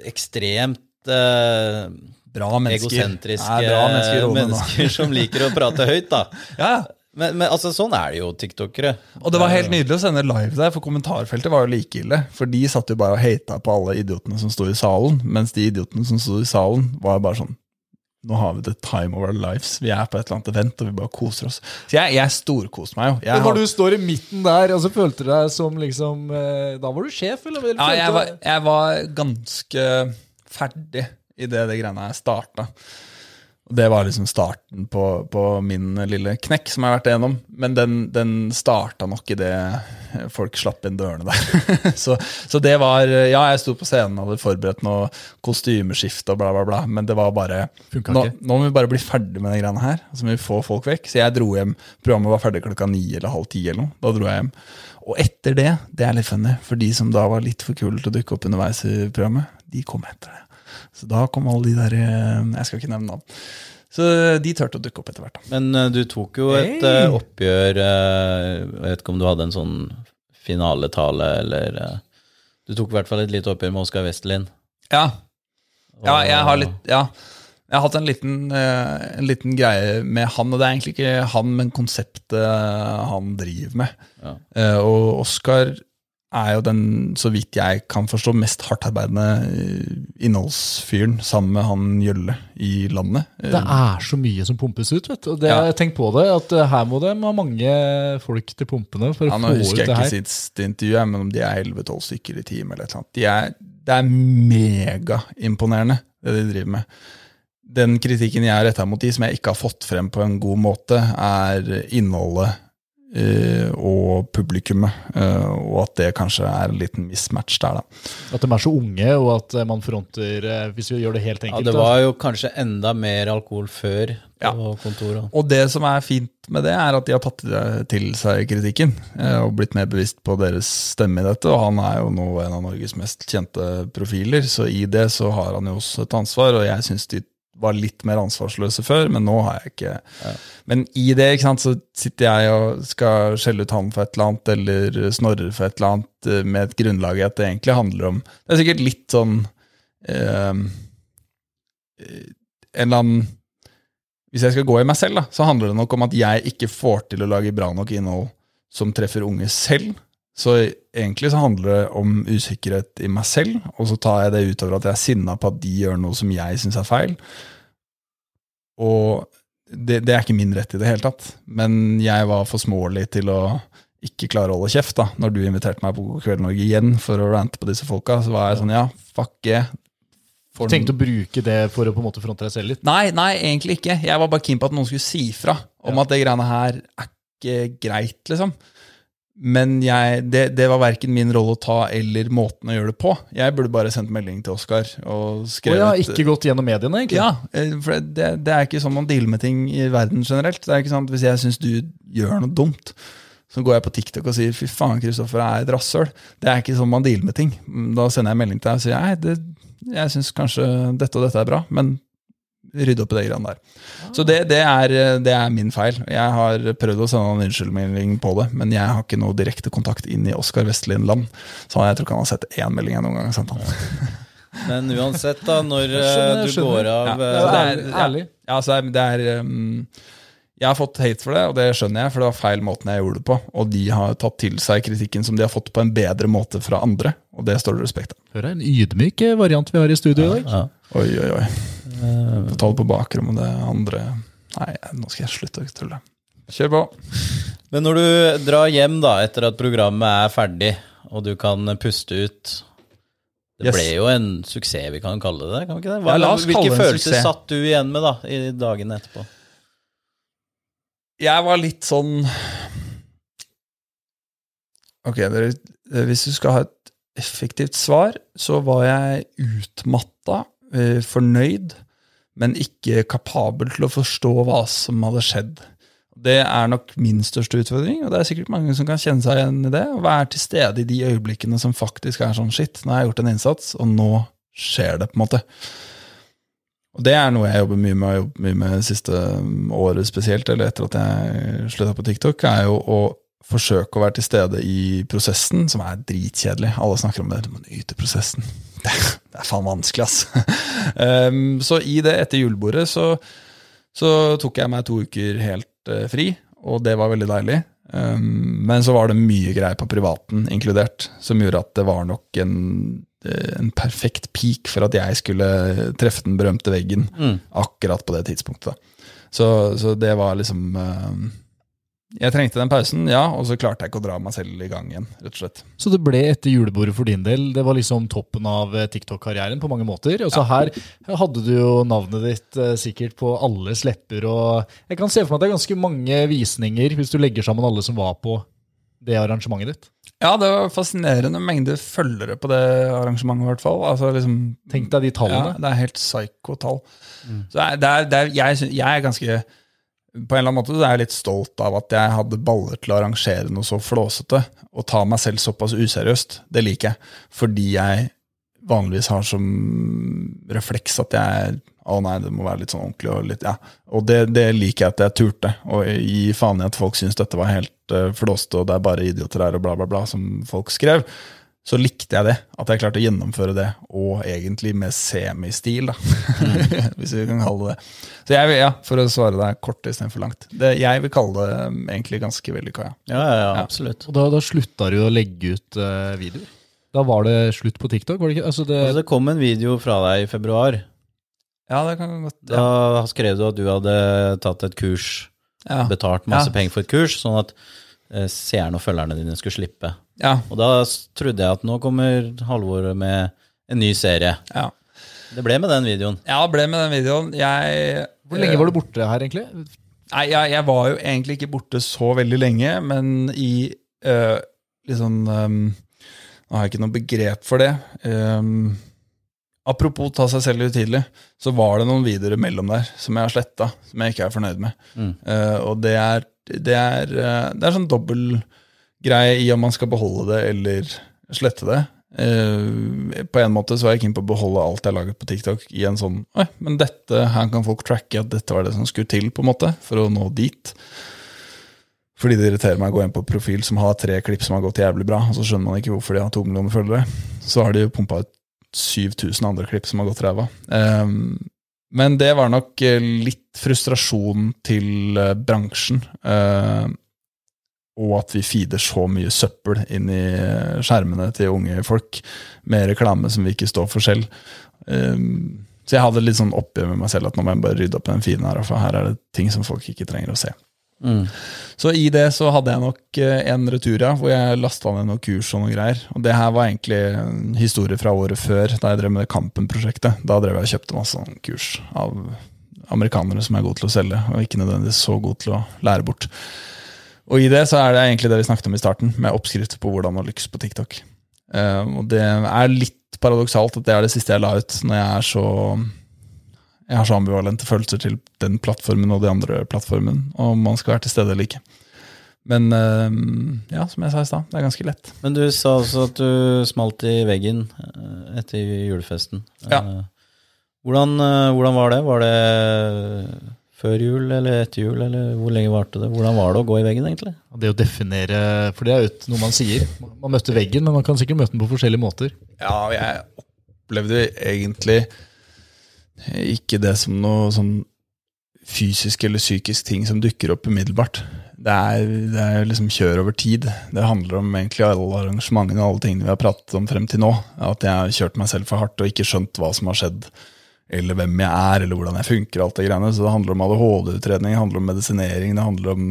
Speaker 2: ekstremt eh,
Speaker 1: Bra mennesker.
Speaker 2: egosentriske
Speaker 1: Ja, bra mennesker, i rommet
Speaker 2: mennesker som liker å prate høyt, da.
Speaker 1: Ja, ja.
Speaker 2: Men, men altså, sånn er det jo, tiktokere.
Speaker 1: Og det var helt nydelig å sende live der, for kommentarfeltet var jo like ille. For de satt jo bare og hata på alle idiotene som sto i salen, mens de idiotene som sto i salen, var bare sånn Nå har vi the time of our lives. Vi er på et eller annet event, og vi bare koser oss. Så jeg, jeg storkoser meg jo. Jeg
Speaker 3: Men
Speaker 1: har-
Speaker 3: Når du står i midten der, og så følte du deg som liksom eh, Da var du sjef, eller? eller
Speaker 1: Ja, jeg var, jeg var ganske ferdig idet det greiene her starta. Det var liksom starten på, på min lille knekk som jeg har vært igjennom. Men den, den starta nok idet folk slapp inn dørene der. så, så det var Ja, jeg sto på scenen og hadde forberedt noe kostymeskift og bla, bla, bla. Men det var bare nå, nå må vi bare bli ferdig med de greiene her. Så må vi få folk vekk. Så jeg dro hjem. Programmet var ferdig klokka ni eller halv ti eller noe. Da dro jeg hjem. Og etter det, det er litt funny, for de som da var litt for kule til å dukke opp underveis i programmet, de kom etter det. Så da kom alle de der eh, Jeg skal ikke nevne navn. Så de turte å dukke opp etter hvert. da.
Speaker 2: Men eh, du tok jo et
Speaker 3: Hey.
Speaker 2: eh, oppgjør eh, Jeg vet ikke om du hadde en sånn finaletale, eller eh, Du tok i hvert fall et lite oppgjør med Oskar Westerlin.
Speaker 1: Ja. ja, jeg har litt Ja. Jeg har hatt en liten, eh, en liten greie med han, og det er egentlig ikke han, men konseptet han driver med.
Speaker 2: Ja.
Speaker 1: Eh, og Oskar er jo den, så vidt jeg kan forstå, mest hardtarbeidende eh, innholdsfyren sammen med han Gjølle i landet.
Speaker 3: Det er så mye som pumpes ut, vet du. Det,
Speaker 1: Ja.
Speaker 3: Tenk på det, at eh, her må de ha mange folk til pumpene for å
Speaker 1: Ja, nå
Speaker 3: få ut
Speaker 1: husker jeg ikke
Speaker 3: her.
Speaker 1: siste intervjuet, men om de er 11-12 stykker i team eller et eller annet. De er, det er megaimponerende, det de driver med. Den kritikken jeg har retta mot de, som jeg ikke har fått frem på en god måte, er innholdet og og publikummet, eh, og at det kanskje er en liten mismatch der, da.
Speaker 3: At de er så unge, og at eh, man fronter eh, Hvis vi gjør det helt enkelt.
Speaker 2: Ja,
Speaker 3: det
Speaker 2: var jo kanskje enda mer alkohol før på
Speaker 1: Ja.
Speaker 2: kontoret.
Speaker 1: Og det som er fint med det, er at de har tatt til seg kritikken eh, og blitt mer bevisst på deres stemme i dette. Og han er jo nå en av Norges mest kjente profiler, så i det så har han jo også et ansvar. Og jeg syns de var litt mer ansvarsløse før, men nå har jeg ikke Men i det ikke sant, så sitter jeg og skal skjelle ut han for et eller annet, eller Snorre for et eller annet, eh, med et grunnlag i at det egentlig handler om Det er sikkert litt sånn eh, En eller annen hvis jeg skal gå i meg selv, da, så handler det nok om at jeg ikke får til å lage bra nok innhold som treffer unge selv. Så egentlig så handler det om usikkerhet i meg selv, og så tar jeg det utover at jeg er sinna på at de gjør noe som jeg syns er feil. Og det, det er ikke min rett i det hele tatt, men jeg var for smålig til å ikke klare å holde kjeft. da. Når du inviterte meg på God kveld Norge igjen for å rante på disse folka, så var jeg sånn ja, fuck yeah. For
Speaker 3: Du tenkte å bruke det for å på en måte fronte deg selv litt?
Speaker 1: Nei, nei, egentlig ikke. Jeg var bare keen på at noen skulle si fra om at det greiene her er ikke greit, liksom. Men jeg, det, det var verken min rolle å ta eller måten å gjøre det på. Jeg burde bare sendt melding til Oskar og skrevet, oh
Speaker 3: ja, ikke gått gjennom mediene, egentlig?
Speaker 1: Ja, eh, for det, det er ikke sånn man dealer med ting i verden generelt. Det er ikke sånn at Hvis jeg syns du gjør noe dumt, så går jeg på TikTok og sier 'fy faen, Kristoffer er et rasshøl'. Det er ikke sånn man dealer med ting. Da sender jeg melding til deg og sier nei, det, jeg syns kanskje dette og dette er bra, men rydde opp i de greiene der. Så det, det, er, det er min feil. Jeg har prøvd å sende en unnskyldmelding på det, men jeg har ikke noe direkte kontakt inn i Oskar Vestlien land. Så jeg tror ikke han har sett én melding jeg noen gang har sendt han.
Speaker 2: Men uansett, da, når eh,
Speaker 3: skjønner,
Speaker 2: du
Speaker 3: skjønner.
Speaker 2: går av
Speaker 1: Ja,
Speaker 2: eh,
Speaker 3: Ja,
Speaker 1: det er,
Speaker 3: ærlig.
Speaker 1: Ja, altså, det er, um, Jeg har fått hate for det, og det skjønner jeg, for det var feil måten jeg gjorde det på. Og de har tatt til seg kritikken som de har fått på en bedre måte fra andre, og det står det respekt av.
Speaker 3: Hør en ydmyk eh, variant vi har i studio i dag.
Speaker 2: ja.
Speaker 1: Oi, oi, oi. Få Tall på bakrommet, det andre Nei, nå skal jeg slutte å tulle. Kjør på.
Speaker 2: Men når du drar hjem da, etter at programmet er ferdig, og du kan puste ut Det
Speaker 1: Yes.
Speaker 2: ble jo en suksess, vi kan kalle det kan vi ikke det?
Speaker 1: Ja, la oss
Speaker 2: Hvilke
Speaker 1: kalle
Speaker 2: følelser
Speaker 1: suksess.
Speaker 2: satt du igjen med da, i dagene etterpå?
Speaker 1: Jeg var litt sånn Ok, dere, hvis du skal ha et effektivt svar, så var jeg utmatta, eh, fornøyd, men ikke kapabel til å forstå hva som hadde skjedd. Det er nok min største utfordring, og det er sikkert mange som kan kjenne seg igjen i det. Å være til stede i de øyeblikkene som faktisk er sånn shit, nå har jeg gjort en innsats, og nå skjer det, på en måte. Og det er noe jeg jobber mye med, og jobbet mye med det siste året spesielt, eller etter at jeg slutta på TikTok, er jo å forsøke å være til stede i prosessen, som er dritkjedelig. Alle snakker om det, du må nyte prosessen. Det, er faen vanskelig, ass. um, så i det etter julebordet så, så tok jeg meg to uker helt uh, fri, og det var veldig deilig. Um, men så var det mye greier på privaten inkludert, som gjorde at det var nok en, eh, en perfekt peak for at jeg skulle treffe den berømte veggen akkurat på det tidspunktet. Så, så det var liksom eh, Jeg trengte den pausen, ja, og så klarte jeg ikke å dra meg selv i gang igjen, rett og slett.
Speaker 3: Så det ble etter julebordet for din del. Det var liksom toppen av eh, TikTok-karrieren på mange måter. Og så her hadde du jo navnet ditt eh, sikkert på alles lepper. Og jeg kan se for meg at det er ganske mange visninger hvis du legger sammen alle som var på det arrangementet ditt.
Speaker 1: Ja, det var fascinerende mengde følgere på det arrangementet, i hvert fall. Altså, liksom,
Speaker 3: Tenk deg de tallene.
Speaker 1: ja, det er helt psyko-tall. Så det er, det er, jeg, jeg er ganske På en eller annen måte er jeg litt stolt av at jeg hadde baller til å arrangere noe så flåsete. Og ta meg selv såpass useriøst. Det liker jeg. Fordi jeg vanligvis har som refleks at jeg å nei, det må være litt sånn ordentlig. Og, litt, ja. og det, det liker jeg at jeg turte. Og gi faen i at folk syns dette var helt uh, flåste, og det er bare idioter her, og bla, bla, bla, som folk skrev. Så likte jeg det. At jeg klarte å gjennomføre det, og egentlig med semistil, da. Hvis vi kan kalle det det. Så jeg vil, ja, for å svare deg kort istedenfor langt. Det, jeg vil kalle det um, egentlig ganske vellykka, ja.
Speaker 2: Ja, ja, ja, absolutt.
Speaker 3: Og da, da slutta du å legge ut uh, videoer. Da var det slutt på TikTok? var det ikke? Altså det,
Speaker 2: Altså, det kom en video fra deg i februar.
Speaker 1: Ja, det kan godt
Speaker 2: Da skrev du at du hadde tatt et kurs,
Speaker 1: Ja.
Speaker 2: betalt masse
Speaker 1: Ja.
Speaker 2: penger for et kurs, sånn at seerne og følgerne dine skulle slippe.
Speaker 1: ja.
Speaker 2: Og da trodde jeg at nå kommer Halvor med en ny serie.
Speaker 1: ja.
Speaker 2: Det ble med den videoen.
Speaker 1: Ja, det ble med den videoen. Jeg
Speaker 3: hvor lenge var du borte her, egentlig?
Speaker 1: Nei, jeg, jeg var jo egentlig ikke borte så veldig lenge, men i eh, liksom ehm, Nå har jeg ikke noe begrep for det. Ehm, apropos ta seg selv utidelig, så var det noen videoer mellom der som jeg har sletta, som jeg ikke er fornøyd med.
Speaker 2: Mm.
Speaker 1: Uh, og det er, det er, eh, det er sånn dobbel greie i om man skal beholde det eller slette det. Eh, på en måte så var jeg keen på å beholde alt jeg har laget på TikTok i en sånn Oi, men dette, her kan folk tracke at dette var det som skulle til, på en måte, for å nå dit. Fordi det irriterer meg å gå inn på profil som har tre klipp som har gått jævlig bra, og så skjønner man ikke hvorfor de har to millioner følgere. Så har de jo pumpa ut 7000 andre klipp som har gått ræva. Um, men det var nok eh, litt frustrasjon til eh, bransjen. eh, og at vi feeder så mye søppel inn i skjermene til unge folk med reklame som vi ikke står for selv. Um, så jeg hadde litt sånn oppgjør med meg selv at nå må jeg bare rydde opp i den feeden her, for her er det ting som folk ikke trenger å se.
Speaker 2: Mm.
Speaker 1: Så i det så hadde jeg nok eh, en retur, ja, hvor jeg lasta ned noen kurs og noen greier. Og det her var egentlig en historie fra året før, da jeg drev med Kampen-prosjektet. Da drev jeg og kjøpte masse sånn kurs av amerikanere som er gode til å selge, og ikke nødvendigvis så gode til å lære bort. Og i det så er det egentlig det vi snakket om i starten, med oppskrifter på hvordan å lykkes på TikTok. Eh, og det er litt paradoksalt at det er det siste jeg la ut, når jeg er så jeg har så ambivalente følelser til den plattformen og de andre plattformen, om man skal være til stede eller ikke. Men eh, ja, som jeg sa i stad, det er ganske lett.
Speaker 2: Men du sa også at du smalt i veggen eh, etter julefesten.
Speaker 1: Ja.
Speaker 2: Eh, Hvordan, hvordan var det? Var det før jul eller etter jul, eller hvor lenge varte det? Hvordan var det å gå i veggen, egentlig?
Speaker 3: Det å definere, for det er jo noe man sier. Man møtte veggen, men man kan sikkert møte den på forskjellige måter.
Speaker 1: Ja, jeg opplevde egentlig ikke det som noe sånn fysisk eller psykisk ting som dukker opp umiddelbart. Det er, det er liksom kjør over tid. Det handler om egentlig alle arrangementene og alle tingene vi har pratet om frem til nå. At jeg har kjørt meg selv for hardt og ikke skjønt hva som har skjedd, eller hvem jeg er, eller hvordan jeg funker. alt det greiene. Så det handler om ADHD-utredning, det handler om medisinering, det handler om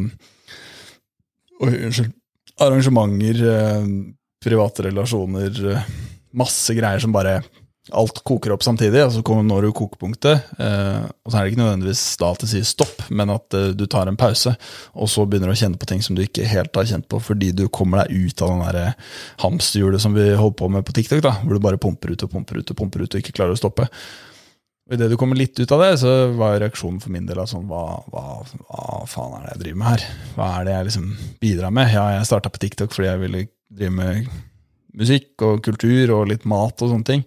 Speaker 1: Oi, unnskyld. Arrangementer, eh, private relasjoner, eh, masse greier som bare Alt koker opp samtidig, og så altså når du kokepunktet. Eh, og så er det ikke nødvendigvis da at det sier stopp, men at eh, du tar en pause, og så begynner du å kjenne på ting som du ikke helt har kjent på, fordi du kommer deg ut av den der hamsterhjulet som vi holder på med på TikTok, da, hvor du bare pumper ut og pumper ut og pumper ut og ikke klarer å stoppe. Og Idet du kommer litt ut av det, så var reaksjonen for min del sånn hva, hva, hva faen er det jeg driver med her? Hva er det jeg liksom bidrar med? Ja, jeg starta på TikTok fordi jeg ville drive med musikk og kultur og litt mat og sånne ting.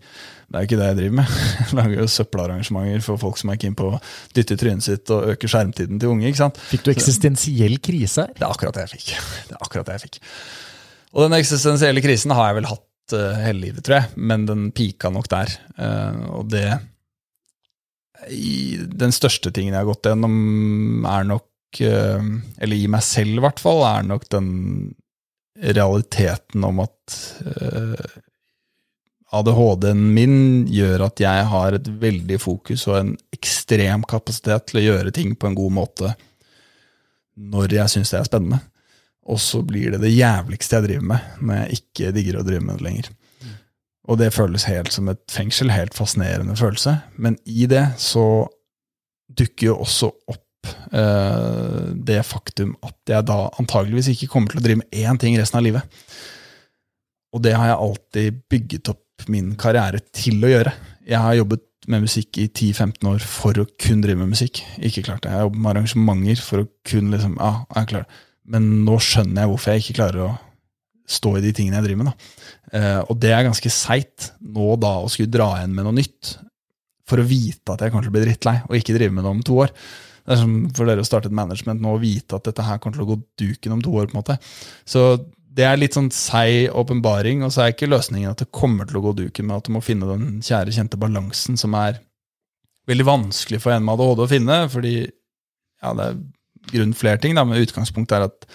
Speaker 1: Det er jo ikke det jeg driver med. Jeg lager jo søppelarrangementer for folk som er keen på å dytte trynet sitt og øke skjermtiden til unge. ikke sant?
Speaker 3: Fikk du eksistensiell krise her?
Speaker 1: Det er akkurat det jeg fikk. Det er akkurat det jeg fikk. Og den eksistensielle krisen har jeg vel hatt eh, hele livet, tror jeg, men den pika nok der. Eh, og det i, Den største tingen jeg har gått gjennom, er nok eh, Eller i meg selv, i hvert fall, er nok den realiteten om at ADHD-en min gjør at jeg har et veldig fokus og en ekstrem kapasitet til å gjøre ting på en god måte når jeg syns det er spennende. Og så blir det det jævligste jeg driver med, når jeg ikke digger å drive med det lenger. Og det føles helt som et fengsel, helt fascinerende følelse. Men i det så dukker jo også opp eh, det faktum at jeg da antageligvis ikke kommer til å drive med én ting resten av livet. Og det har jeg alltid bygget opp min karriere til å gjøre. Jeg har jobbet med musikk i 10-15 år for å kun drive med musikk. Ikke klart det. Jeg har jobbet med arrangementer for å kun liksom, ja, jeg klarer det. Men nå skjønner jeg hvorfor jeg ikke klarer å stå i de tingene jeg driver med. Eh, og det er ganske seigt nå da å skulle dra igjen med noe nytt for å vite at jeg kommer til å bli drittlei og ikke drive med det om to år. Det er som for dere å starte et management nå og vite at dette her kommer til å gå duken om to år. på en måte. Så det er litt sånn seig åpenbaring, og så er ikke løsningen at det kommer til å gå duken, men at du må finne den kjære, kjente balansen som er veldig vanskelig for en med ADHD å finne, fordi ja, det er grunn flere ting, da, men utgangspunktet er at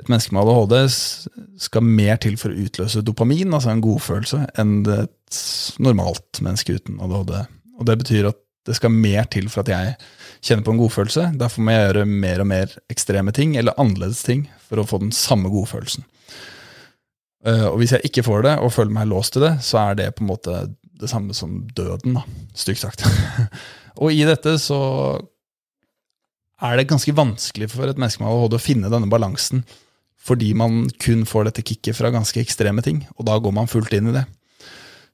Speaker 1: et menneske med ADHD skal mer til for å utløse dopamin, altså en godfølelse, enn et normalt menneske uten ADHD. Og det betyr at det skal mer til for at jeg kjenner på en godfølelse. Derfor må jeg gjøre mer og mer ekstreme ting, eller annerledes ting, for å få den samme godfølelsen. Eh, Og hvis jeg ikke får det, og føler meg låst til det, så er det på en måte det samme som døden, da, stygt sagt. og i dette så er det ganske vanskelig for et menneske med ADHD å finne denne balansen. fordi man kun får dette kicket fra ganske ekstreme ting, og da går man fullt inn i det.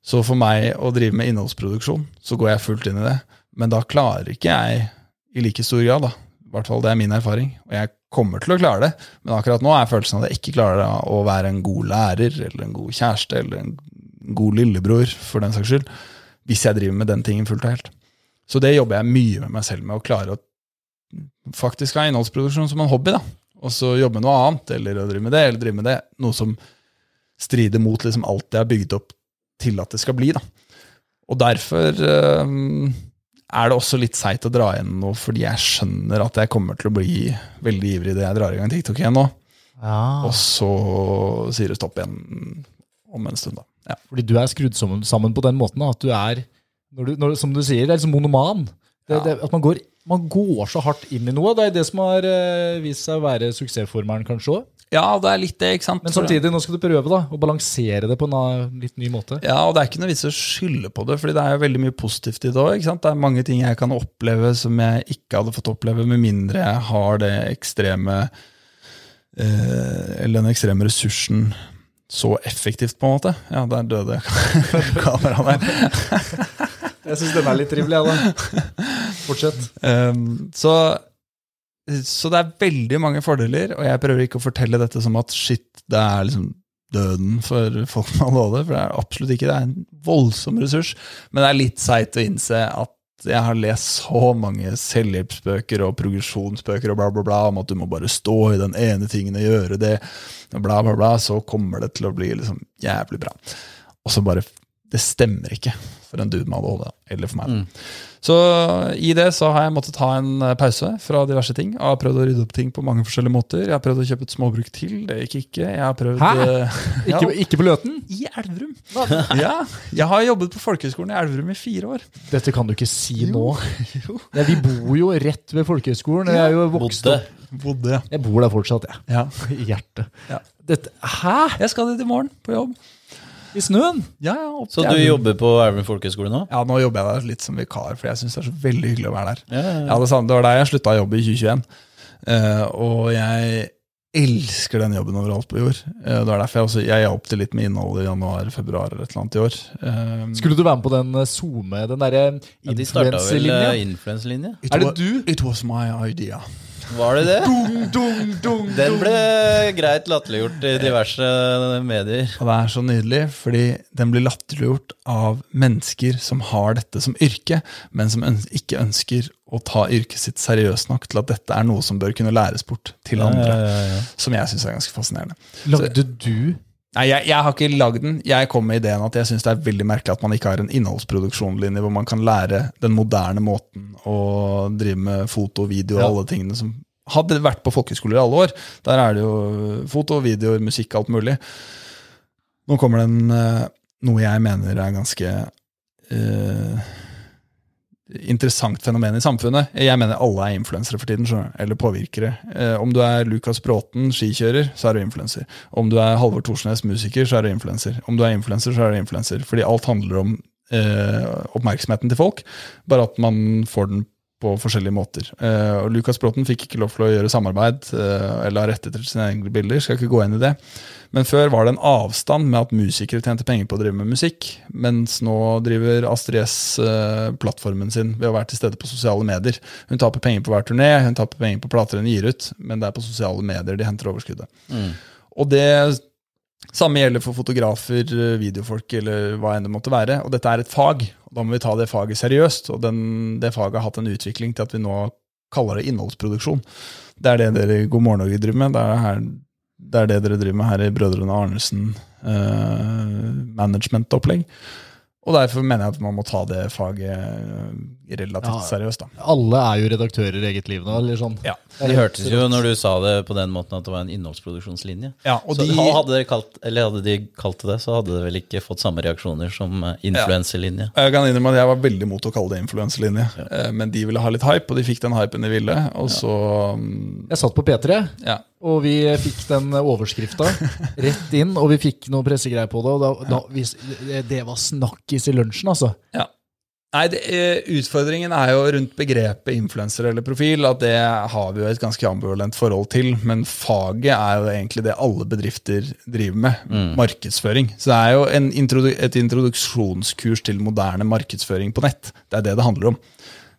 Speaker 1: Så for meg å drive med innholdsproduksjon, så går jeg fullt inn i det. Men da klarer ikke jeg i like stor grad, da. I hvert fall det er min erfaring. Og jeg kommer til å klare det, men akkurat nå er følelsen at jeg ikke klarer det å være en god lærer, eller en god kjæreste, eller en god lillebror, for den saks skyld, hvis jeg driver med den tingen fullt og helt. Så det jobber jeg mye med meg selv med, å klare å faktisk ha innholdsproduksjon som en hobby, da. Og så jobbe med noe annet, eller å drive med det, eller drive med det. Noe som strider mot liksom alt jeg har bygd opp til at det skal bli. da. Og derfor um, er det også litt seigt å dra igjen nå, fordi jeg skjønner at jeg kommer til å bli veldig ivrig idet jeg drar i gang TikTok igjen nå.
Speaker 3: Ja.
Speaker 1: Og så sier det stopp igjen om en stund, da. Ja.
Speaker 3: Fordi du er skrudd sammen, på den måten at du er, når du, når, som du sier, det er liksom monoman. Det,
Speaker 1: Ja.
Speaker 3: det, at man går, man går så hardt inn i noe. Det er det som har eh, vist seg å være suksessformelen kanskje òg.
Speaker 1: Ja, det er litt det, ikke sant?
Speaker 3: Men samtidig, nå skal du prøve da, å balansere det på en litt ny måte.
Speaker 1: Ja, og det er ikke noe vits å skylde på det, fordi det er jo veldig mye positivt i det òg. Det er mange ting jeg kan oppleve som jeg ikke hadde fått oppleve, med mindre jeg har det ekstreme eh, Eller den ekstreme ressursen så effektivt, på en måte. Ja, der døde kameraet der.
Speaker 3: Jeg syns den er litt trivelig, jeg, da. Fortsett.
Speaker 1: Um, så, så det er veldig mange fordeler, og jeg prøver ikke å fortelle dette som at shit, det er liksom døden for folk med ADHD, for det er absolutt ikke. Det er en voldsom ressurs, men det er litt seigt å innse at jeg har lest så mange selvhjelpsbøker og progresjonsbøker og bla, bla, bla, om at du må bare stå i den ene tingen og gjøre det, og bla, bla, bla, så kommer det til å bli liksom jævlig bra. Og så bare Det stemmer ikke for en dude med ADHD, eller for meg. Så i det så har jeg måttet ta en eh, pause fra diverse ting. Og har prøvd å rydde opp ting på mange forskjellige måter. Jeg har prøvd å kjøpe et småbruk til, det gikk ikke. Jeg har prøvd
Speaker 3: Hæ?
Speaker 1: eh, ja,
Speaker 3: Ikke, ikke på Løten?
Speaker 1: I Elverum. Ja, jeg har jobbet på folkehøgskolen i Elverum i fire år.
Speaker 3: Dette kan du ikke si nå. Ja, vi bor jo rett ved folkehøgskolen. Jeg er jo vokst opp.
Speaker 1: Bodde.
Speaker 3: Jeg bor der fortsatt, jeg.
Speaker 1: ja.
Speaker 3: I hjertet.
Speaker 1: Ja.
Speaker 3: Dette, hæ?
Speaker 1: Jeg skal dit i morgen, på jobb.
Speaker 3: I snøen?
Speaker 1: Ja, ja, opp
Speaker 2: Så du jobber på Elverum folkehøgskole nå?
Speaker 1: Ja, nå jobber jeg der litt som vikar, for jeg syns det er så veldig hyggelig å være der.
Speaker 2: Ja, ja, ja.
Speaker 1: Ja, det, det var der jeg slutta å jobbe i 2021. Uh, og jeg elsker den jobben overalt på jord. Uh, det var derfor jeg også jeg hjalp til litt med innholdet i januar, februar eller et eller annet i år. Uh,
Speaker 3: Skulle du være med på den eh, SoMe, den derre
Speaker 2: Ja, de starta vel
Speaker 3: influenselinja?
Speaker 2: influenselinje?
Speaker 1: it
Speaker 3: er det du?
Speaker 1: It was my idea.
Speaker 2: Var det det?
Speaker 3: Dung, dung, dung,
Speaker 2: Den ble greit latterliggjort i diverse medier.
Speaker 1: Og det er så nydelig, fordi den blir latterliggjort av mennesker som har dette som yrke, men som ikke ønsker å ta yrket sitt seriøst nok til at dette er noe som bør kunne læres bort til andre. Som jeg syns er ganske fascinerende.
Speaker 3: Lagde du
Speaker 1: Nei, jeg, jeg har ikke lagd den. Jeg kom med ideen at jeg syns det er veldig merkelig at man ikke har en innholdsproduksjonslinje hvor man kan lære den moderne måten å drive med foto, video og
Speaker 3: Ja.
Speaker 1: alle tingene som hadde vært på folkehøyskoler i alle år. Der er det jo foto, videoer, musikk, alt mulig. Nå kommer det en, eh, noe jeg mener er ganske eh, interessant fenomen i samfunnet. Jeg mener alle er influensere for tiden, eller påvirkere. Eh, om du er Lukas Bråten, skikjører, så er du influenser. Om du er Halvor Thorsnes, musiker, så er du influenser. Om du er influenser, så er du influenser. Fordi alt handler om eh, oppmerksomheten til folk, bare at man får den på forskjellige måter. Eh, og Lukas Bråten fikk ikke lov til å gjøre samarbeid eh, eller ha rettigheter til sine egne bilder. Skal ikke gå inn i det. Men før var det en avstand med at musikere tjente penger på å drive med musikk, mens nå driver Astrid S eh, plattformen sin ved å være til stede på sosiale medier. Hun taper penger på hver turné, hun taper penger på plater hun gir ut, men det er på sosiale medier de henter overskuddet. Og det samme gjelder for fotografer, eh, videofolk eller hva enn det måtte være. Og dette er et fag, og da må vi ta det faget seriøst. Og den, det faget har hatt en utvikling til at vi nå kaller det innholdsproduksjon. Det er det dere i God morgen Norge driver med. Det er, her, det er det dere driver med her i Brødrene Arnesen eh, management-opplegg. Og derfor mener jeg at man må ta det faget eh, relativt
Speaker 3: Ja.
Speaker 1: seriøst. da.
Speaker 3: Alle er jo redaktører i eget liv nå, eller sånn.
Speaker 1: Ja.
Speaker 2: Det hørtes jo når du sa det på den måten at det var en innholdsproduksjonslinje.
Speaker 1: Ja, og
Speaker 2: så
Speaker 1: de-
Speaker 2: hadde, kalt, eller hadde de kalt det det, så hadde det vel ikke fått samme reaksjoner som influenselinje. Ja.
Speaker 1: Jeg kan innrømme at jeg var veldig mot å kalle det influenselinje. Ja. Men de ville ha litt hype, og de fikk den hypen de ville. Og så mm,
Speaker 3: Jeg satt på P3,
Speaker 1: ja.
Speaker 3: Og vi fikk den overskrifta rett inn, og vi fikk noe pressegreier på det, og da, da, vi, det- var snakkis i lunsjen, altså.
Speaker 1: ja. Nei, det, eh, Utfordringen er jo rundt begrepet influenser eller profil. at Det har vi jo et ganske ambivalent forhold til. Men faget er jo egentlig det alle bedrifter driver med. Markedsføring. Så det er jo en introdu et introduksjonskurs til moderne markedsføring på nett. Det er det det handler om.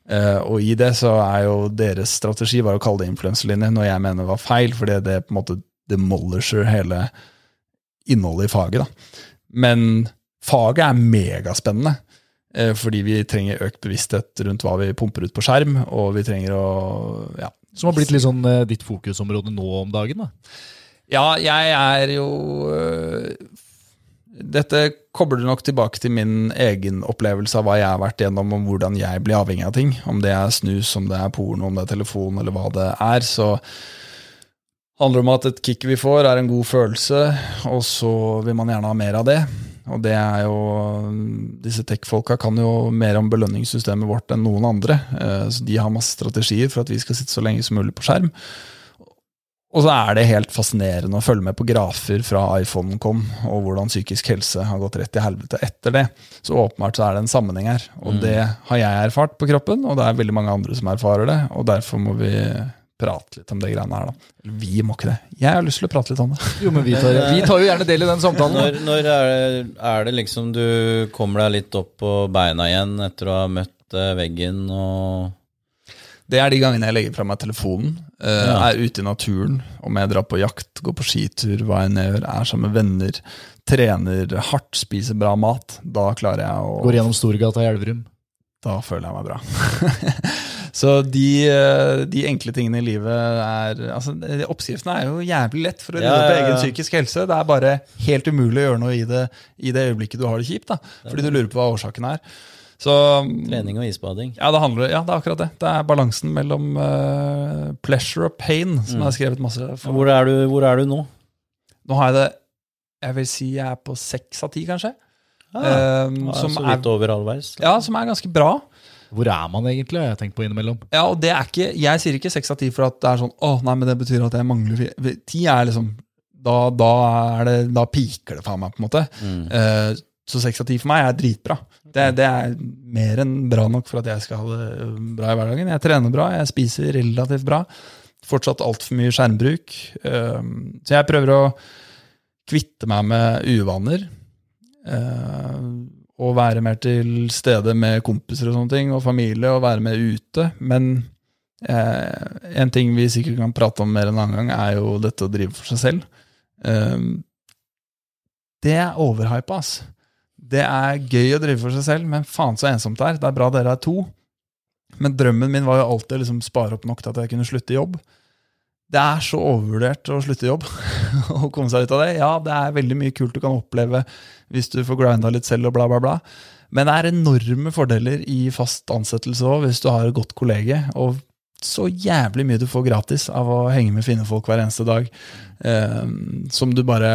Speaker 1: Eh, og i det så er jo deres strategi var å kalle det influenserlinje, noe jeg mener var feil, fordi det på en måte demolisher hele innholdet i faget. da. Men faget er megaspennende. uh, Fordi vi trenger økt bevissthet rundt hva vi pumper ut på skjerm, og vi trenger å ja,
Speaker 3: Som har blitt litt sånn uh, ditt fokusområde nå om dagen. da.
Speaker 1: Ja, jeg er jo Dette kobler nok tilbake til min egen opplevelse av hva jeg har vært gjennom, om hvordan jeg blir avhengig av ting. Om det er snus, om det er porno, om det er telefon, eller hva det er. Så handler det om at et kick vi får, er en god følelse, og så vil man gjerne ha mer av det. Og det er jo Disse tech-folka kan jo mer om belønningssystemet vårt enn noen andre. eh, Så de har masse strategier for at vi skal sitte så lenge som mulig på skjerm. Og så er det helt fascinerende å følge med på grafer fra iPhonen kom, og hvordan psykisk helse har gått rett til helvete etter det. Så åpenbart så er det en sammenheng her. Og det har jeg erfart på kroppen, og det er veldig mange andre som erfarer det. Og derfor må vi prate litt om det greiene her, da. Vi må ikke det. Jeg har lyst til å prate litt om det.
Speaker 3: Jo, men vi tar, vi tar jo gjerne del i den samtalen.
Speaker 2: Når, når er, det, er det liksom du kommer deg litt opp på beina igjen etter å ha møtt eh, veggen og
Speaker 1: Det er de gangene jeg legger fra meg telefonen, eh,
Speaker 2: Ja.
Speaker 1: er ute i naturen, om jeg drar på jakt, går på skitur, hva jeg gjør, er sammen med venner, trener hardt, spiser bra mat. Da klarer jeg å
Speaker 3: Går gjennom Storgata i Elverum.
Speaker 1: Da føler jeg meg bra. Så de, eh, de enkle tingene i livet er altså, det- Oppskriften er jo jævlig lett for å rydde
Speaker 2: Ja,
Speaker 1: opp i egen psykisk helse. Det er bare helt umulig å gjøre noe i det i det øyeblikket du har det kjipt. da, Fordi du lurer på hva årsaken er. Så
Speaker 2: trening og isbading?
Speaker 1: ja, det handler, ja, det er akkurat det. Det er balansen mellom uh, pleasure og pain
Speaker 2: Mm.
Speaker 1: som jeg har skrevet masse for.
Speaker 2: Hvor er, du, hvor er du nå?
Speaker 1: Nå har jeg det Jeg vil si jeg er på seks av ti, kanskje.
Speaker 2: Ah, ja,
Speaker 1: som, er,
Speaker 2: over halvveis.
Speaker 1: ja, som er ganske bra.
Speaker 3: Hvor er man egentlig, har jeg tenkt på innimellom.
Speaker 1: Ja, og det er ikke, Jeg sier ikke seks av ti for at det er sånn Å, nei, men det betyr at jeg mangler fi-» Ti er liksom Da, da, er det, da piker det faen meg, på en måte.
Speaker 2: Mm.
Speaker 1: Uh, så seks av ti for meg er dritbra. Det, det er mer enn bra nok for at jeg skal ha det bra i hverdagen. Jeg trener bra, jeg spiser relativt bra. Fortsatt altfor mye skjermbruk. Eh, så jeg prøver å kvitte meg med uvaner. Eh, og være mer til stede med kompiser og sånne ting, og familie, og være mer ute. Men eh, en ting vi sikkert kan prate om mer en annen gang, er jo dette å drive for seg selv. Eh, det er overhypa, ass. Det er gøy å drive for seg selv, men faen så ensomt det er. Det er bra dere er to. Men drømmen min var jo alltid å liksom spare opp nok til at jeg kunne slutte i jobb. Det er så overvurdert å slutte i jobb og komme seg ut av det. Ja, det er veldig mye kult du kan oppleve hvis du får grinda litt selv og bla, bla, bla. Men det er enorme fordeler i fast ansettelse òg, hvis du har et godt kollege. Og så jævlig mye du får gratis av å henge med fine folk hver eneste dag. Eh, som du bare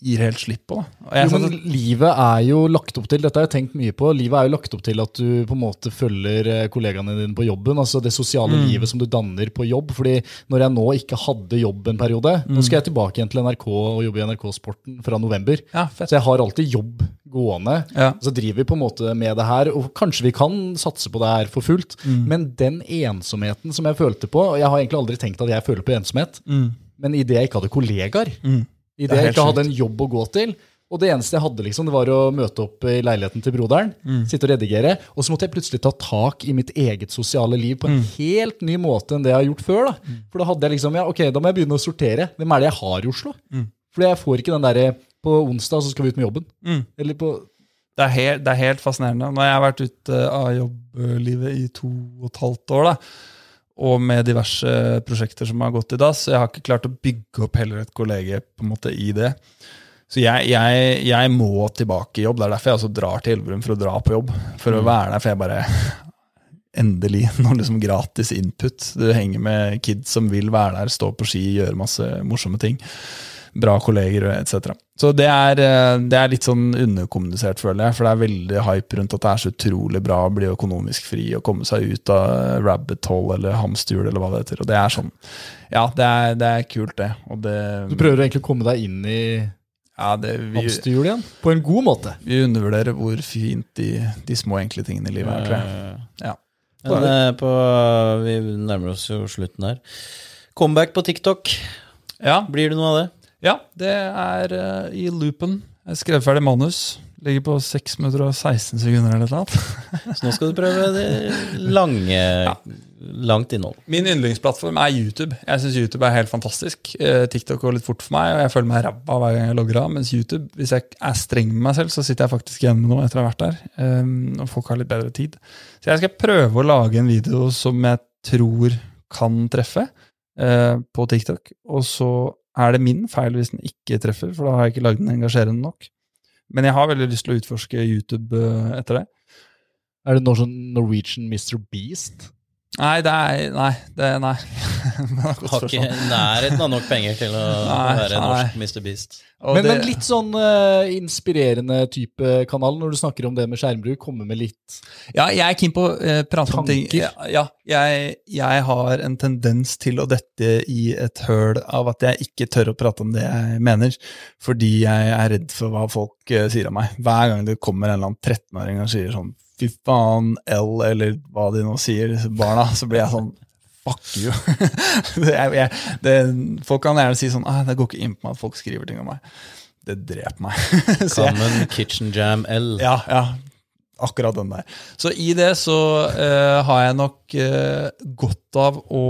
Speaker 1: gir helt slipp på.
Speaker 3: Jo, men livet er jo lagt opp til, dette har jeg tenkt mye på, livet er jo lagt opp til at du på en måte følger eh, kollegaene dine på jobben, altså det sosiale
Speaker 1: Mm.
Speaker 3: livet som du danner på jobb. fordi når jeg nå ikke hadde jobb en periode,
Speaker 1: Mm.
Speaker 3: nå skal jeg tilbake igjen til NRK og jobbe i NRK Sporten fra november,
Speaker 1: ja,
Speaker 3: så jeg har alltid jobb gående.
Speaker 1: Ja.
Speaker 3: Så driver vi på en måte med det her, og kanskje vi kan satse på det her for fullt,
Speaker 1: Mm.
Speaker 3: men den ensomheten som jeg følte på, og jeg har egentlig aldri tenkt at jeg føler på ensomhet,
Speaker 1: Mm.
Speaker 3: men i det jeg ikke hadde kollegaer,
Speaker 1: Mm.
Speaker 3: i
Speaker 1: Det
Speaker 3: jeg ikke hadde en jobb å gå til. Og det eneste jeg hadde, liksom, det var å møte opp i leiligheten til broderen,
Speaker 1: Mm.
Speaker 3: sitte og redigere, og så måtte jeg plutselig ta tak i mitt eget sosiale liv på en
Speaker 1: Mm.
Speaker 3: helt ny måte enn det jeg har gjort før. Da. For da hadde jeg liksom, ja, ok, da må jeg begynne å sortere. Hvem er det jeg har i Oslo?
Speaker 1: Mm.
Speaker 3: Fordi jeg får ikke den derre på onsdag så skal vi ut med jobben.
Speaker 1: Mm.
Speaker 3: Eller på
Speaker 1: Det er, helt, det er helt fascinerende. Jeg har vært ute av jobblivet i to og et halvt år, da, og med diverse prosjekter som har gått i dass, så jeg har ikke klart å bygge opp heller et kollege på en måte i det. Så jeg, jeg, jeg må tilbake i jobb. Det er derfor jeg også drar til Elverum for å dra på jobb. For å være der, for jeg bare Endelig noe liksom gratis input. Du henger med kids som vil være der, stå på ski, gjøre masse morsomme ting. Bra kolleger etc. Så det er, eh, det er litt sånn underkommunisert, føler jeg. For det er veldig hype rundt at det er så utrolig bra å bli økonomisk fri og komme seg ut av rabbit hole eller hamsterhjul eller hva det heter. Og det er sånn Ja, det er, det er kult, det. Og det
Speaker 3: Du prøver egentlig å komme deg inn i
Speaker 1: Ja, det, vi,
Speaker 3: Hamsterhjul igjen. På en god måte.
Speaker 1: vi undervurderer hvor fint de, de små, enkle tingene i livet er, tror jeg. Ja.
Speaker 2: Men eh, på, vi nærmer oss jo slutten her. Comeback på TikTok.
Speaker 1: Ja,
Speaker 2: Blir det noe av det?
Speaker 1: Ja det er uh, i loopen. Jeg skrev ferdig manus. Ligger på 6 minutter og 16 sekunder eller noe.
Speaker 2: Så nå skal du prøve det lange, langt innhold.
Speaker 1: Min yndlingsplattform er YouTube. Jeg syns YouTube er helt fantastisk. Eh, TikTok går litt fort for meg, og jeg føler meg ræva hver gang jeg logger av. Mens YouTube, hvis jeg er streng med meg selv, så sitter jeg faktisk igjen med noe etter å ha vært der. eh, og folk har litt bedre tid. Så jeg skal prøve å lage en video som jeg tror kan treffe eh, på TikTok. Og så er det min feil hvis den ikke treffer, for da har jeg ikke lagd den engasjerende nok. Men jeg har veldig lyst til å utforske YouTube eh, etter det.
Speaker 3: Er det noe sånn Norwegian Mr. Beast?
Speaker 1: Nei, det er Nei. Det, nei.
Speaker 2: Har ikke nærheten av nok penger til å
Speaker 1: Nei,
Speaker 2: være
Speaker 1: nei.
Speaker 2: norsk Mr. Beast.
Speaker 1: Og
Speaker 3: Men,
Speaker 1: det-
Speaker 3: men litt sånn uh, inspirerende type kanal når du snakker om det med skjermbruk. Komme med litt
Speaker 1: Ja, jeg er keen på å uh, prate om ting Ja, ja jeg, jeg har en tendens til å dette i et høl av at jeg ikke tør å prate om det jeg mener, fordi jeg er redd for hva folk uh, sier om meg. Hver gang det kommer en eller annen 13-åring og sier sånn fy faen, L, eller hva de nå sier, disse barna, så blir jeg sånn fuck you. det, jeg, det, folk kan gjerne si sånn ah, det går ikke inn på meg at folk skriver ting om meg. Det dreper meg.
Speaker 2: Common Kitchen Jam L.
Speaker 1: ja, ja. Akkurat den der. Så i det så uh, har jeg nok uh, godt av å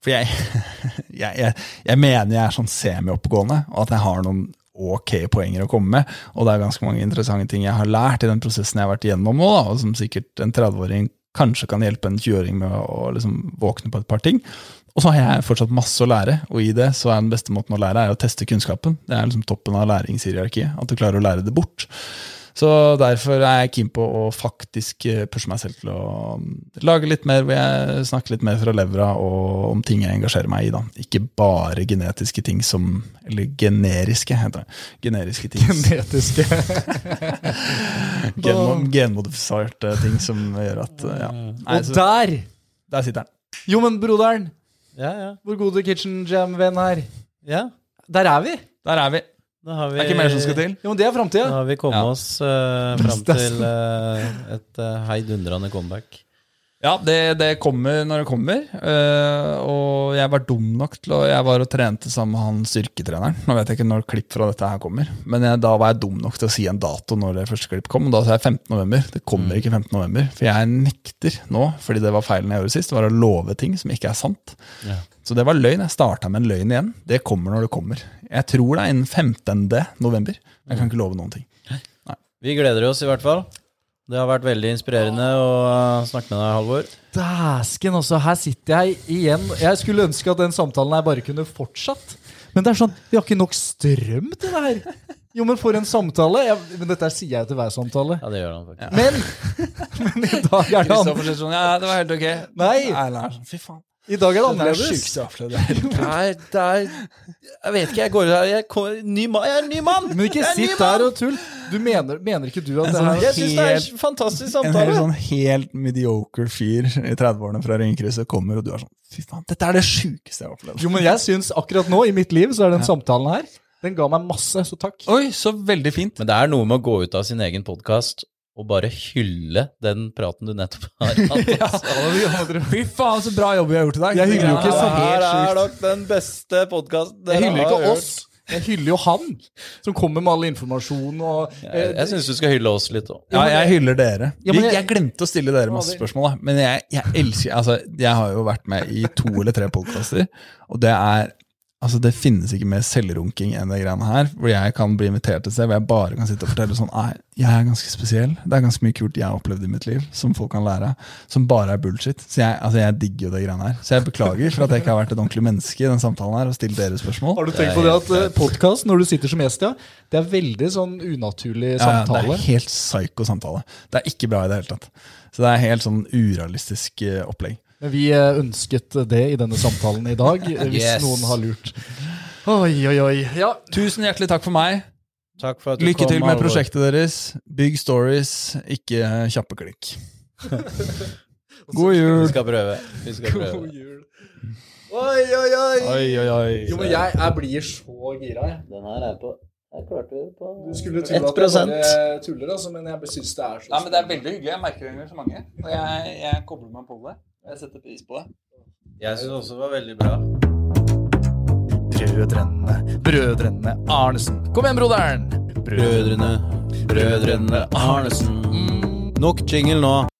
Speaker 1: For jeg, jeg, jeg, jeg mener jeg er sånn semioppegående, og at jeg har noen ok poenger å komme med. Og det er ganske mange interessante ting jeg har lært i den prosessen jeg har vært igjennom nå, og som sikkert en 30-åring kanskje kan hjelpe en 20-åring med å liksom, våkne på et par ting. Og så har jeg fortsatt masse å lære, og i det så er den beste måten å lære er å teste kunnskapen. Det er liksom toppen av læringshierarkiet, at du klarer å lære det bort. Så derfor er jeg keen på å faktisk eh, pushe meg selv til å mm, lage litt mer, hvor jeg snakker litt mer fra levra og om ting jeg engasjerer meg i. da. Ikke bare genetiske ting som Eller generiske, heter det. Generiske ting.
Speaker 3: genetiske
Speaker 1: Genmo- Genmodifiserte ting som gjør at eh, Ja. Nei,
Speaker 3: Og der!
Speaker 1: der sitter den.
Speaker 3: Jo, men broderen,
Speaker 2: Ja, ja.
Speaker 3: vår gode Kitchen Jam-venn her.
Speaker 2: ja.
Speaker 3: Der er vi!
Speaker 1: Der er vi.
Speaker 2: Da har vi,
Speaker 1: Det er ikke mer som skal til.
Speaker 3: Jo, men det er
Speaker 2: Da har vi kommet
Speaker 1: Ja.
Speaker 2: oss uh, fram til uh, et uh, heidundrende comeback.
Speaker 1: Ja, det, det kommer når det kommer. Uh, og jeg var dum nok til å Jeg var og trente sammen med han styrketreneren. Nå vet jeg ikke når klipp fra dette her kommer, men jeg, da var jeg dum nok til å si en dato når det første klipp kom. Og da sa jeg 15. november. Det kommer ikke 15. november. For jeg nekter nå, fordi det var feilen jeg gjorde sist, det var å love ting som ikke er sant.
Speaker 2: Ja.
Speaker 1: Så det var løgn. Jeg starta med en løgn igjen. Det kommer når det kommer. Jeg tror det er innen 15. november. Jeg kan ikke love noen ting.
Speaker 2: Vi gleder oss i hvert fall. Det har vært veldig inspirerende å uh, snakke med deg, Halvor.
Speaker 3: Dæsken, altså. Her sitter jeg igjen. Jeg skulle ønske at den samtalen her bare kunne fortsatt. Men det er sånn, vi har ikke nok strøm til det her. Jo, men for en samtale. Jeg, men dette sier jeg til hver samtale.
Speaker 2: Ja, det gjør han faktisk.
Speaker 3: Men, men i dag er det
Speaker 1: Kristoffer sier sånn, ja, det var helt ok.
Speaker 3: Nei.
Speaker 1: Nei, sånn, fy faen.
Speaker 3: I dag er det
Speaker 1: Det er det
Speaker 3: annerledes.
Speaker 1: jeg har opplevd.
Speaker 2: Det er, det er Jeg vet ikke, jeg går ut her Jeg, ny jeg er en ny mann!
Speaker 3: Men ikke
Speaker 2: er en
Speaker 3: sitt der og tull. Du mener, mener ikke du at
Speaker 1: En
Speaker 3: det
Speaker 1: sånn
Speaker 3: her
Speaker 2: Jeg syns det er en fantastisk
Speaker 1: En helt sånn helt mediocre fyr i 30-årene fra Ringkrysset kommer, og du er sånn Fy faen, dette er det sjukeste jeg har opplevd.
Speaker 3: Jo, men jeg syns akkurat nå i mitt liv så er den samtalen her Den ga meg masse, så takk.
Speaker 1: Oi, så veldig fint.
Speaker 2: Men det er noe med å gå ut av sin egen podkast og bare hylle den praten du nettopp har hatt.
Speaker 1: Fy faen, så bra jobb vi har gjort i dag.
Speaker 3: Jeg hyller jo ikke
Speaker 1: Ja,
Speaker 3: så
Speaker 2: helt
Speaker 3: helt
Speaker 2: her er nok den beste podkasten
Speaker 3: Jeg hyller ikke oss. Jeg hyller jo han, som kommer med all informasjon og
Speaker 2: Jeg,
Speaker 3: eh,
Speaker 2: jeg syns du skal hylle oss litt òg.
Speaker 1: Ja, jeg hyller dere.
Speaker 3: Ja, men jeg-
Speaker 1: jeg glemte å stille dere masse spørsmål, da. men jeg, jeg elsker Altså, jeg har jo vært med i to eller tre podkaster, og det er Altså, Det finnes ikke mer selvrunking enn det greiene her, hvor jeg kan bli invitert til sted hvor jeg bare kan sitte og fortelle sånn Nei, jeg er ganske spesiell. Det er ganske mye kult jeg har opplevd i mitt liv, som folk kan lære av. Som bare er bullshit. Så jeg, altså, jeg digger jo det greiene her. Så jeg beklager for at jeg ikke har vært et ordentlig menneske i den samtalen her og stilt dere spørsmål.
Speaker 3: Har du tenkt på det at podkast, når du sitter som gjest, ja, det er veldig sånn unaturlig
Speaker 1: samtale? ja, det er helt psyko samtale. Det er ikke bra i det hele tatt. Så det er helt sånn urealistisk eh, opplegg.
Speaker 3: Men vi eh, ønsket det i denne samtalen i dag, eh, hvis
Speaker 2: Yes.
Speaker 3: noen har lurt. Oi, oi, oi. Ja,
Speaker 1: Tusen hjertelig takk for meg.
Speaker 2: Takk for at du
Speaker 1: Lykke
Speaker 2: kom,
Speaker 1: til med prosjektet deres. Big stories, ikke kjappe klikk. God
Speaker 2: Vi
Speaker 1: jul!
Speaker 2: skal prøve. Vi skal prøve.
Speaker 3: god jul. Oi, oi, oi.
Speaker 1: Oi, oi, oi.
Speaker 3: Jo, men jeg, jeg blir så gira, jeg.
Speaker 2: Den her er på Der klarte det på
Speaker 3: Du skulle tro at jeg bare tuller, altså, men jeg syns det er så
Speaker 1: Nei, men Det er veldig hyggelig. Jeg merker det engasjementet. Og jeg, jeg kobler meg på det. Jeg setter pris på det.
Speaker 2: Jeg syns også det var veldig bra.
Speaker 3: Brødrene, brødrene Arnesen. Kom igjen, broderen!
Speaker 2: Brødrene, brødrene Arnesen. Nok jingle nå.